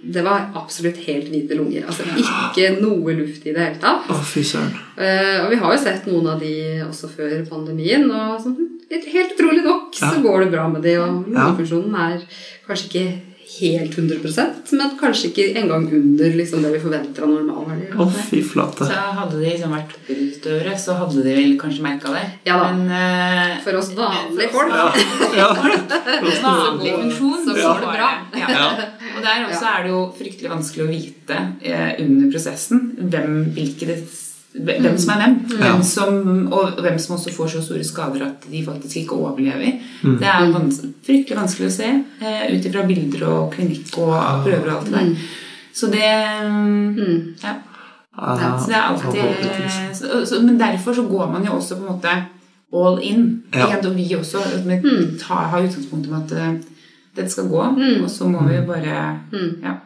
Det var absolutt helt hvite lunger. Altså ikke noe luft i det hele tatt. Å, fy søren. Eh, og vi har jo sett noen av de også før pandemien, og sånn, helt utrolig nok så Ja. går det bra med de, og lungefunksjonen er kanskje ikke helt 100% men kanskje ikke engang under liksom, det vi forventer av normalverdier. Å, fy flate. Så hadde de liksom vært utøvere, så hadde de vel kanskje merka det. Ja da. Men uh, For oss vanlige folk. Ja. ja. vanlig funksjon så går det bra. Ja. Ja. Og der også er det jo fryktelig vanskelig å vite eh, under prosessen hvem, hvilke det, hvem som er hvem. Hvem som, og hvem som også får så store skader at de faktisk ikke overlever. Det er vans fryktelig vanskelig å se eh, ut ifra bilder og klinikk og prøver og alt det der. Så det ja. Ja. Så det er alltid så, så, Men derfor så går man jo også på en måte all in. Ja. Igjen, Og vi også vi tar, har utgangspunktet om at eh, dette skal gå, og så må vi jo bare ja.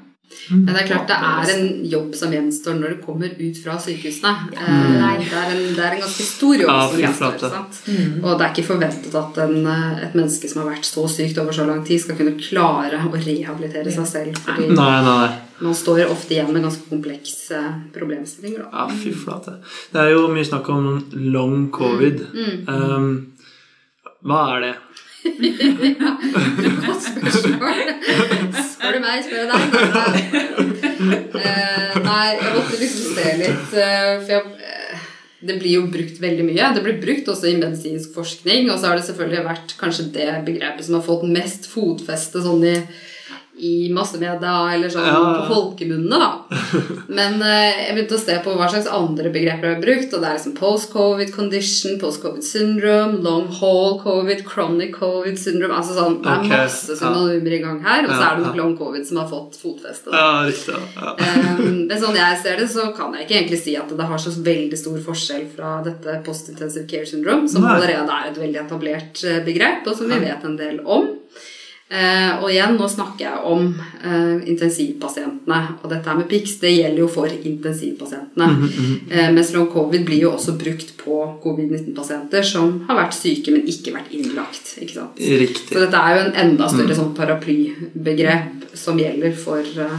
Men det er klart det er en jobb som gjenstår når du kommer ut fra sykehusene. Eh, det, er en, det er en ganske stor jobb Ja, som gjenstår. Sant? Og det er ikke forventet at en, eh, et menneske som har vært så sykt over så lang tid, skal kunne klare å rehabilitere seg selv. Fordi Nei, nei, nei. man står ofte igjen med ganske komplekse problemstillinger. Da. Ja, fy flate. Det er jo mye snakk om long covid. Um, hva er det? Godt spørsmål. Spør du meg, spør jeg deg. Eh, nei, jeg måtte liksom se litt. eh, for jeg, eh, det blir jo brukt veldig mye. Det blir brukt også i medisinsk forskning. Og så har det selvfølgelig vært kanskje det begrepet som har fått mest fotfeste sånn i i massemedia eller sånn Ja. på folkemunne, da. Men eh, jeg begynte å se på hva slags andre begreper jeg har brukt, og det er liksom post-covid condition, post-covid syndrome, long haul covid, chronic covid syndrome Altså sånn, det er okay. masse ja. synonymer i gang her, og så er det nok long covid som har fått fotfeste. Ja, riktig. Ja. Eh, Men sånn jeg ser det, så kan jeg ikke egentlig si at det har så veldig stor forskjell fra dette post-intensive care syndrome, som Nei. allerede er et veldig etablert eh, begrep, og som vi vet en del om. Eh, og igjen, nå snakker jeg om eh, intensivpasientene. Og dette med PIX det gjelder jo for intensivpasientene. Mhm, eh, mens long covid blir jo også brukt på covid-19-pasienter som har vært syke, men ikke vært innlagt. ikke sant? Så dette er jo en enda større sånn paraplybegrep som gjelder for eh,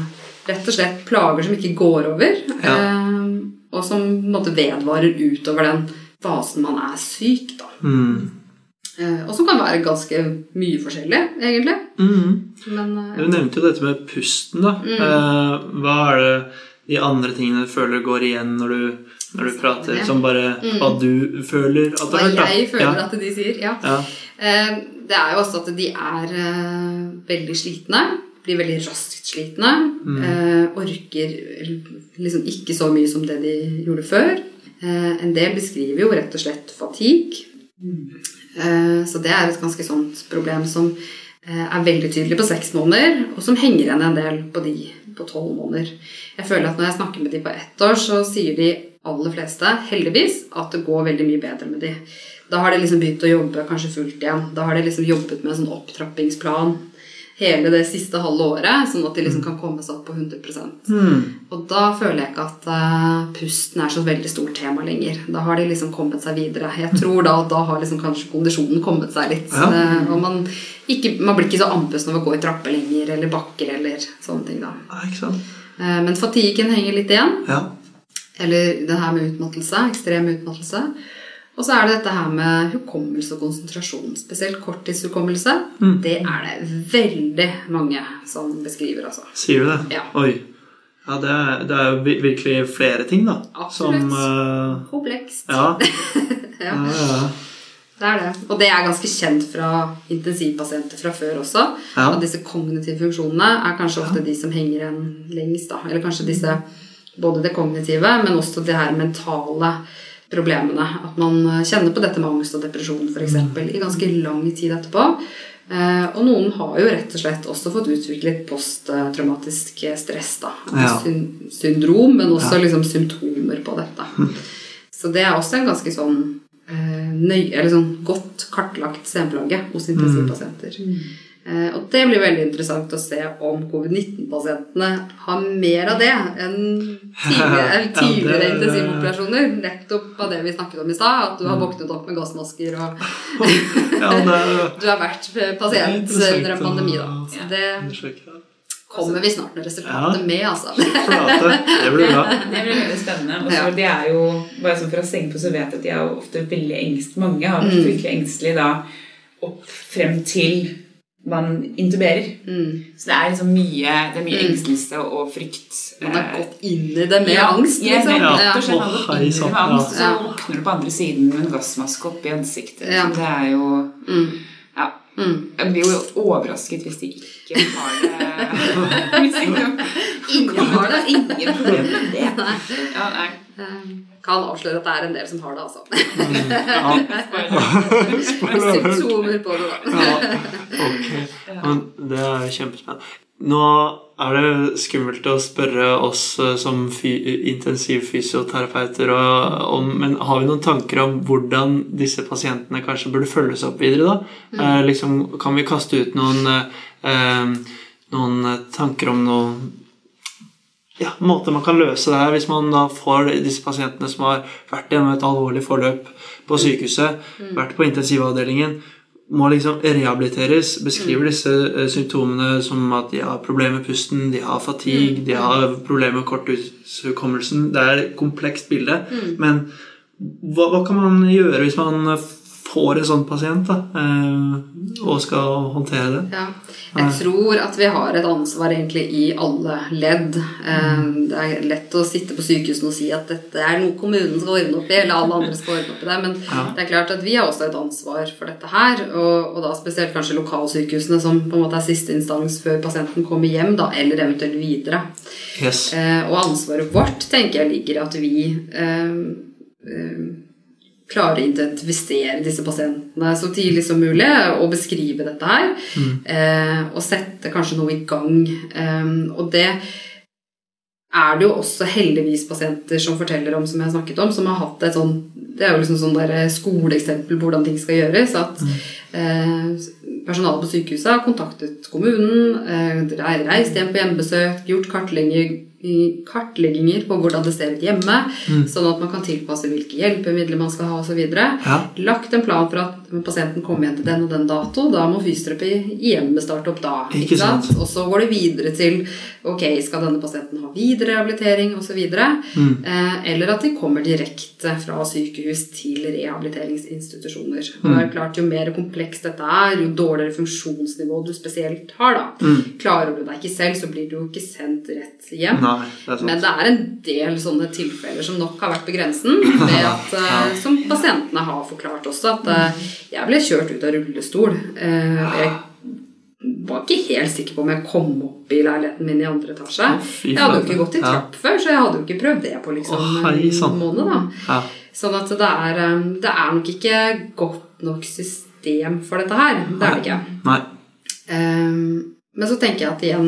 rett og slett plager som ikke går over, Ja. eh, og som på en måte vedvarer utover den fasen man er syk, da. Mm. Eh, og som kan være ganske mye forskjellig, egentlig. Mm. Men eh, Du nevnte jo dette med pusten, da. Mm. Eh, hva er det de andre tingene du føler går igjen når du, når du prater? Som bare hva du føler at du Mm. har hørt, Hva jeg føler ja. at de sier. Ja. Ja. Det er jo også at de er veldig slitne. Blir veldig raskt slitne. Mm. Orker liksom ikke så mye som det de gjorde før. En del beskriver jo rett og slett fatigue. Eh, så det er et ganske sånt problem som eh, er veldig tydelig på seks måneder, og som henger igjen en del på de på tolv måneder. Jeg føler at Når jeg snakker med de på ett år, så sier de aller fleste heldigvis at det går veldig mye bedre med de. Da har de liksom begynt å jobbe kanskje fullt igjen. Da har de liksom jobbet med en sånn opptrappingsplan hele det siste halve året, sånn at de liksom kan komme seg opp på 100 Mm. Og da føler jeg ikke at uh, pusten er så veldig stort tema lenger. Da har de liksom kommet seg videre. Jeg tror da at da har liksom kanskje kondisjonen kommet seg litt. Ja. Uh, og man, ikke, man blir ikke så andpusten av å gå i trapper lenger, eller bakker, eller sånne ting da. Ja? Eh, men fatiguen henger litt igjen. Ja. Eller det her med utmattelse. Ekstrem utmattelse. Og så er det dette her med hukommelse og konsentrasjon. Spesielt korttidshukommelse. Mm. Det er det veldig mange som beskriver, altså. Sier du det? Ja. Oi. Ja, det er, det er virkelig flere ting, da. Absolutt. Som uh... Komplekst. ja. Ja. ja. ja. Det er det. Og det er ganske kjent fra intensivpasienter fra før også. Ja. At disse kognitive funksjonene er kanskje ofte de som henger igjen lengst. Da. Eller kanskje disse både det kognitive, men også det her mentale problemene. At man kjenner på dette med angst og depresjon f.eks. i ganske lang tid etterpå. Eh, og noen har jo rett og slett også fått utviklet posttraumatisk stress. da. Ja. Syndrom, men også Ja. liksom symptomer på dette. Så det er også en ganske sånn eh, nøye, eller sånn godt kartlagt senplage hos intensivpasienter. Eh, og det blir veldig interessant å se om covid-19-pasientene har mer av det enn tidligere, tidligere intensivoperasjoner. Nettopp av det vi snakket om i stad, at du har våknet opp med gassmasker og du har vært pasient under en pandemi. da. Så det kommer vi snart med resultatet Ja. med, altså. Det blir bra. Det blir veldig spennende. Og så Ja. de er jo, bare sånn For å stenge på, så vet jeg at de er jo ofte veldig engst. Mange har vært fryktelig engstelige da opp frem til man intuberer. Mm. Så det er liksom mye, det er mye Mm. engstelse og frykt. Man har eh, gått inn i det med ja, angst, liksom. Ja. Rett og slett har gått inn i det med angst, og så våkner du på andre siden med en gassmaske oppi ansiktet. Ja. Så det er jo Mm. Ja. Mm. Jeg blir jo overrasket hvis de ikke har det Hvis ikke Ingen har det. Ingen problemer med det. Ja, nei. Eh, Kan avsløre at det er en del som har det, altså. Ja. Symptomer på det, da. Ja, ok. Men det er kjempespennende. Nå er det skummelt å spørre oss eh, som intensivfysioterapeuter om, Men har vi noen tanker om hvordan disse pasientene kanskje burde følges opp videre? da? Eh, liksom, kan vi kaste ut noen, eh, noen tanker om noen ja, måter man kan løse det her hvis man da får disse pasientene som har vært gjennom et alvorlig forløp på sykehuset, vært på intensivavdelingen, må liksom rehabiliteres, beskriver disse eh, symptomene som at de har problemer med pusten, de har fatigue, de har problemer med korttidshukommelsen. Det er et komplekst bilde. Men hva, hva kan man gjøre hvis man får en sånn pasient da, eh, og skal håndtere det? Ja. Jeg tror at vi har et ansvar egentlig i alle ledd. Eh, Det er lett å sitte på sykehusene og si at dette er noe kommunen skal ordne opp i, eller alle andre skal ordne opp i det, men det er klart at vi har også et ansvar for dette her, og, og da spesielt kanskje lokalsykehusene, som på en måte er siste instans før pasienten kommer hjem, da, eller eventuelt videre. Yes. Eh, og ansvaret vårt tenker jeg ligger i at vi eh, eh, å identifisere disse pasientene så tidlig som mulig og beskrive dette her. Eh, og sette kanskje noe i gang. Eh, og det er det jo også heldigvis pasienter som forteller om, som jeg har snakket om, som har hatt et sånn Det er jo liksom sånn der skoleeksempel på hvordan ting skal gjøres. At eh, personalet på sykehuset har kontaktet kommunen, eh, reist hjem på hjemmebesøk, gjort kartlegging, kartlegginger på hvordan det ser ut hjemme, sånn at man kan tilpasse hvilke hjelpemidler man skal ha osv. Ja. Lagt en plan for at pasienten kommer igjen til den og den dato. Da må fysioterapi i hjemmet starte opp da. Ikke sant. Og så går det videre til ok, skal denne pasienten ha videre rehabilitering osv. Mm. Eh, eller at de kommer direkte fra sykehus til rehabiliteringsinstitusjoner. Og Mm. det er jo klart, Jo mer komplekst dette er, jo dårligere funksjonsnivå du spesielt har. da. Mm. Klarer du deg ikke selv, så blir du jo ikke sendt rett hjem. Nei, det er. Men det er en del sånne tilfeller som nok har vært på grensen. At, eh, Som pasientene har forklart også, at eh, jeg ble kjørt ut av rullestol. eh, Jeg var ikke helt sikker på om jeg kom opp i leiligheten min i andre etasje. Jeg hadde jo ikke gått i trapp før, så jeg hadde jo ikke prøvd det på liksom en måned. da. Sånn at det er, det er nok ikke godt nok system for dette her. Det er det ikke. Nei. Um, Men så tenker jeg at igjen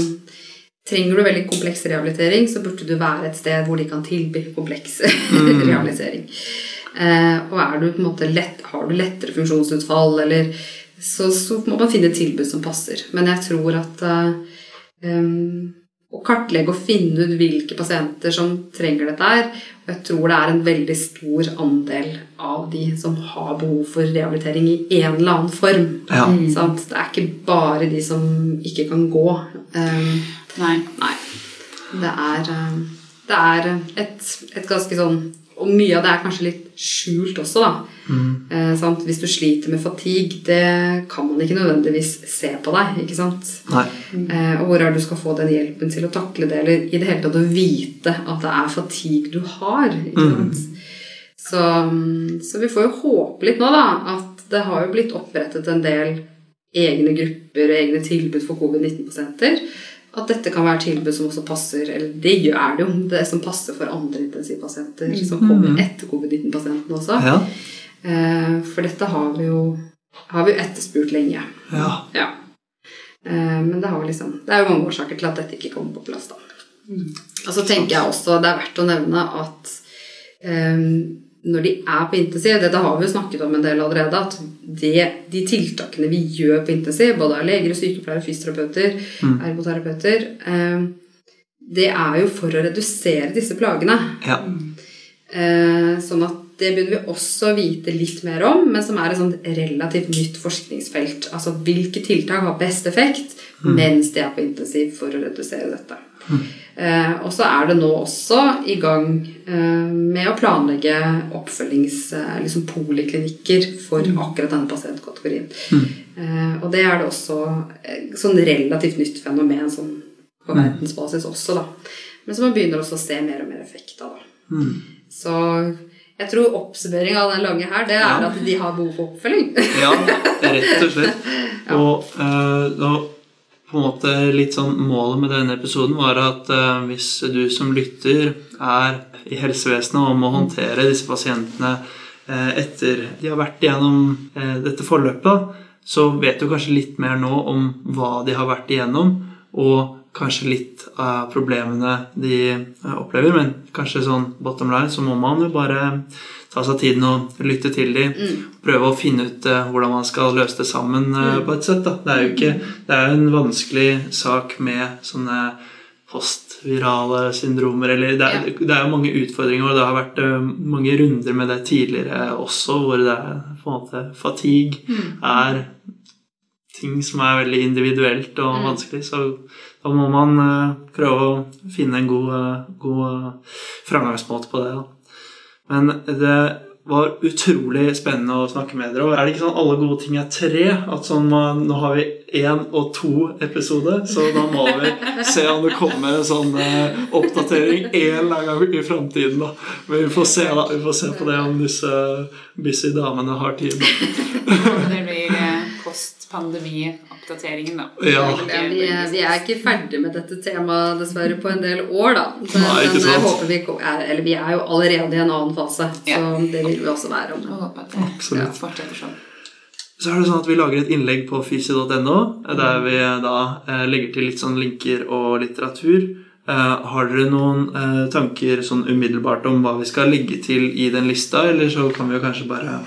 Trenger du veldig kompleks rehabilitering, så burde du være et sted hvor de kan tilby kompleks rehabilitering. Eh, og er du på en måte lett, har du lettere funksjonsutfall, eller så, så må man finne et tilbud som passer. Men jeg tror at eh, å kartlegge og finne ut hvilke pasienter som trenger dette her Og jeg tror det er en veldig stor andel av de som har behov for rehabilitering i en eller annen form. Ja. Det er ikke bare de som ikke kan gå. Um, Nei. nei. Det er, um, det er et, et ganske sånn Og mye av det er kanskje litt skjult også, da. Eh, sant? Hvis du sliter med fatigue, det kan man ikke nødvendigvis se på deg. ikke sant? Nei. Eh, og hvor er det du skal få den hjelpen til å takle det, eller i det hele tatt å vite at det er fatigue du har. ikke sant? Så, mm, så vi får jo håpe litt nå, da, at det har jo blitt opprettet en del egne grupper og egne tilbud for covid-19-pasienter. At dette kan være tilbud som også passer Eller det gjør det jo, det som passer for andre intensivpasienter som kommer etter covid-19-pasientene også. Ja. Eh, for dette har vi jo har vi etterspurt lenge. ja. Ja. Eh, Men det, har liksom, det er jo mange årsaker til at dette ikke kommer på plass. da. Og så tenker jeg også det er verdt å nevne at eh, når de er på intensiv Dette har vi jo snakket om en del allerede. At det, de tiltakene vi gjør på intensiv, både av leger, sykepleiere, fysioterapeuter, ergoterapeuter eh, Det er jo for å redusere disse plagene. ja. Eh, sånn at det begynner vi også å vite litt mer om, men som er et sånt relativt nytt forskningsfelt. Altså hvilke tiltak har best effekt mens de er på intensiv for å redusere dette. Eh, og så er det nå også i gang eh, med å planlegge oppfølgings... Eh, liksom poliklinikker for akkurat denne pasientkategorien. Eh, og det er det også eh, sånn relativt nytt fenomen sånn på verdensbasis også, da. Men som man begynner også å se mer og mer effekt av. da. Så jeg tror oppsummering av den lange her, det er Ja. at de har behov for oppfølging. Ja, rett og slett. Og eh, da på en måte litt sånn Målet med denne episoden var at uh, hvis du som lytter er i helsevesenet og må håndtere disse pasientene uh, etter de har vært igjennom uh, dette forløpet, så vet du kanskje litt mer nå om hva de har vært igjennom, og kanskje litt av problemene de eh, opplever. Men kanskje sånn bottom line så må man jo bare ta seg tiden og lytte til dem. Prøve å finne ut eh, hvordan man skal løse det sammen mm. på et sett. Da. Det er jo ikke, det er jo en vanskelig sak med sånne postvirale syndromer. Eller det, er, det er jo mange utfordringer, og det har vært eh, mange runder med det tidligere også, hvor det er på en måte Fatigue er ting som er veldig individuelt og vanskelig. Så da må man eh, prøve å finne en god, eh, god eh, framgangsmåte på det. Da. Men det var utrolig spennende å snakke med dere. Og er det ikke sånn alle gode ting er tre? At sånn, Nå har vi én og to episoder, så da må vi se om det kommer en sånn oppdatering en eller annen gang i framtiden. da. Men vi får se da, vi får se på det om disse busy damene har tid. Det blir post-pandemi-oppdateringen, da. Ja. Ja, vi, er, vi er ikke ferdig med dette temaet dessverre på en del år, da. Men, Nei, ikke men jeg sant. håper vi er, Eller vi er jo allerede i en annen fase, Ja. så det vil vi også være om. Jeg håper at det Absolutt. fortsetter sånn. Så er det sånn at Vi lager et innlegg på fysi.no, der vi da eh, legger til litt sånn linker og litteratur. Eh, har dere noen eh, tanker sånn umiddelbart om hva vi skal legge til i den lista, eller så kan vi jo kanskje bare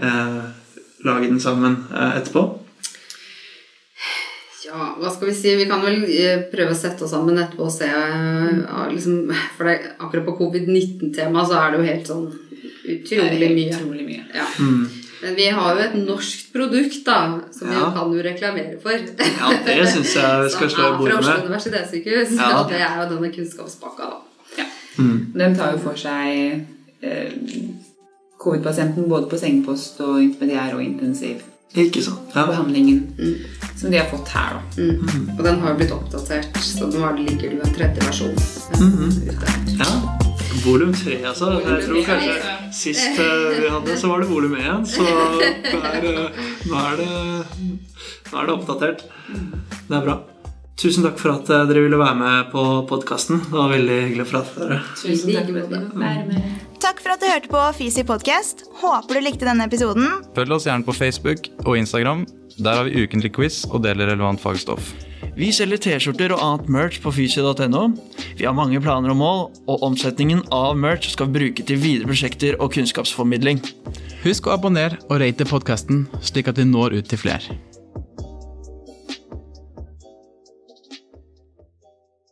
eh, lage den sammen eh, etterpå? Ja, hva skal vi si? Vi kan vel eh, prøve å sette oss sammen etterpå og se eh, ja, liksom, For det, akkurat på covid-19-temaet så er det jo helt sånn utrolig mye. Utrolig mye. Ja. Men vi har jo et norskt produkt da, som vi Ja. kan jo reklamere for. Ja, det syns jeg vi skal slå i Fra bordet Oslo med. universitetssykehus. Ja. Og det er jo denne kunnskapspakka, da. Ja. Den tar jo for seg eh, covid-pasienten både på sengepost og intermediær og intensiv Ikke sant. Ja. behandlingen som de har fått her, da. Mm. Og den har blitt oppdatert, så nå er det ligger det jo en tredje versjon mm -hmm. ute. ja. Volum tre, altså. Jeg tror Volum kanskje altså. sist eh, vi hadde, så var det volum én. Så det er, eh, nå, er det, nå er det oppdatert. Det er bra. Tusen takk for at dere ville være med på podkasten. Det var veldig hyggelig å prate med dere. Tusen takk for at dere fikk være med. Takk for at du hørte på Fisi podcast. Håper du likte denne episoden. Følg oss gjerne på Facebook og Instagram. Der har vi ukentlig quiz og deler relevant fagstoff. Vi selger T-skjorter og annet merch på fysio.no. Vi har mange planer og mål, og omsetningen av merch skal vi bruke til videre prosjekter og kunnskapsformidling. Husk å abonnere og rate podkasten, slik at vi når ut til flere.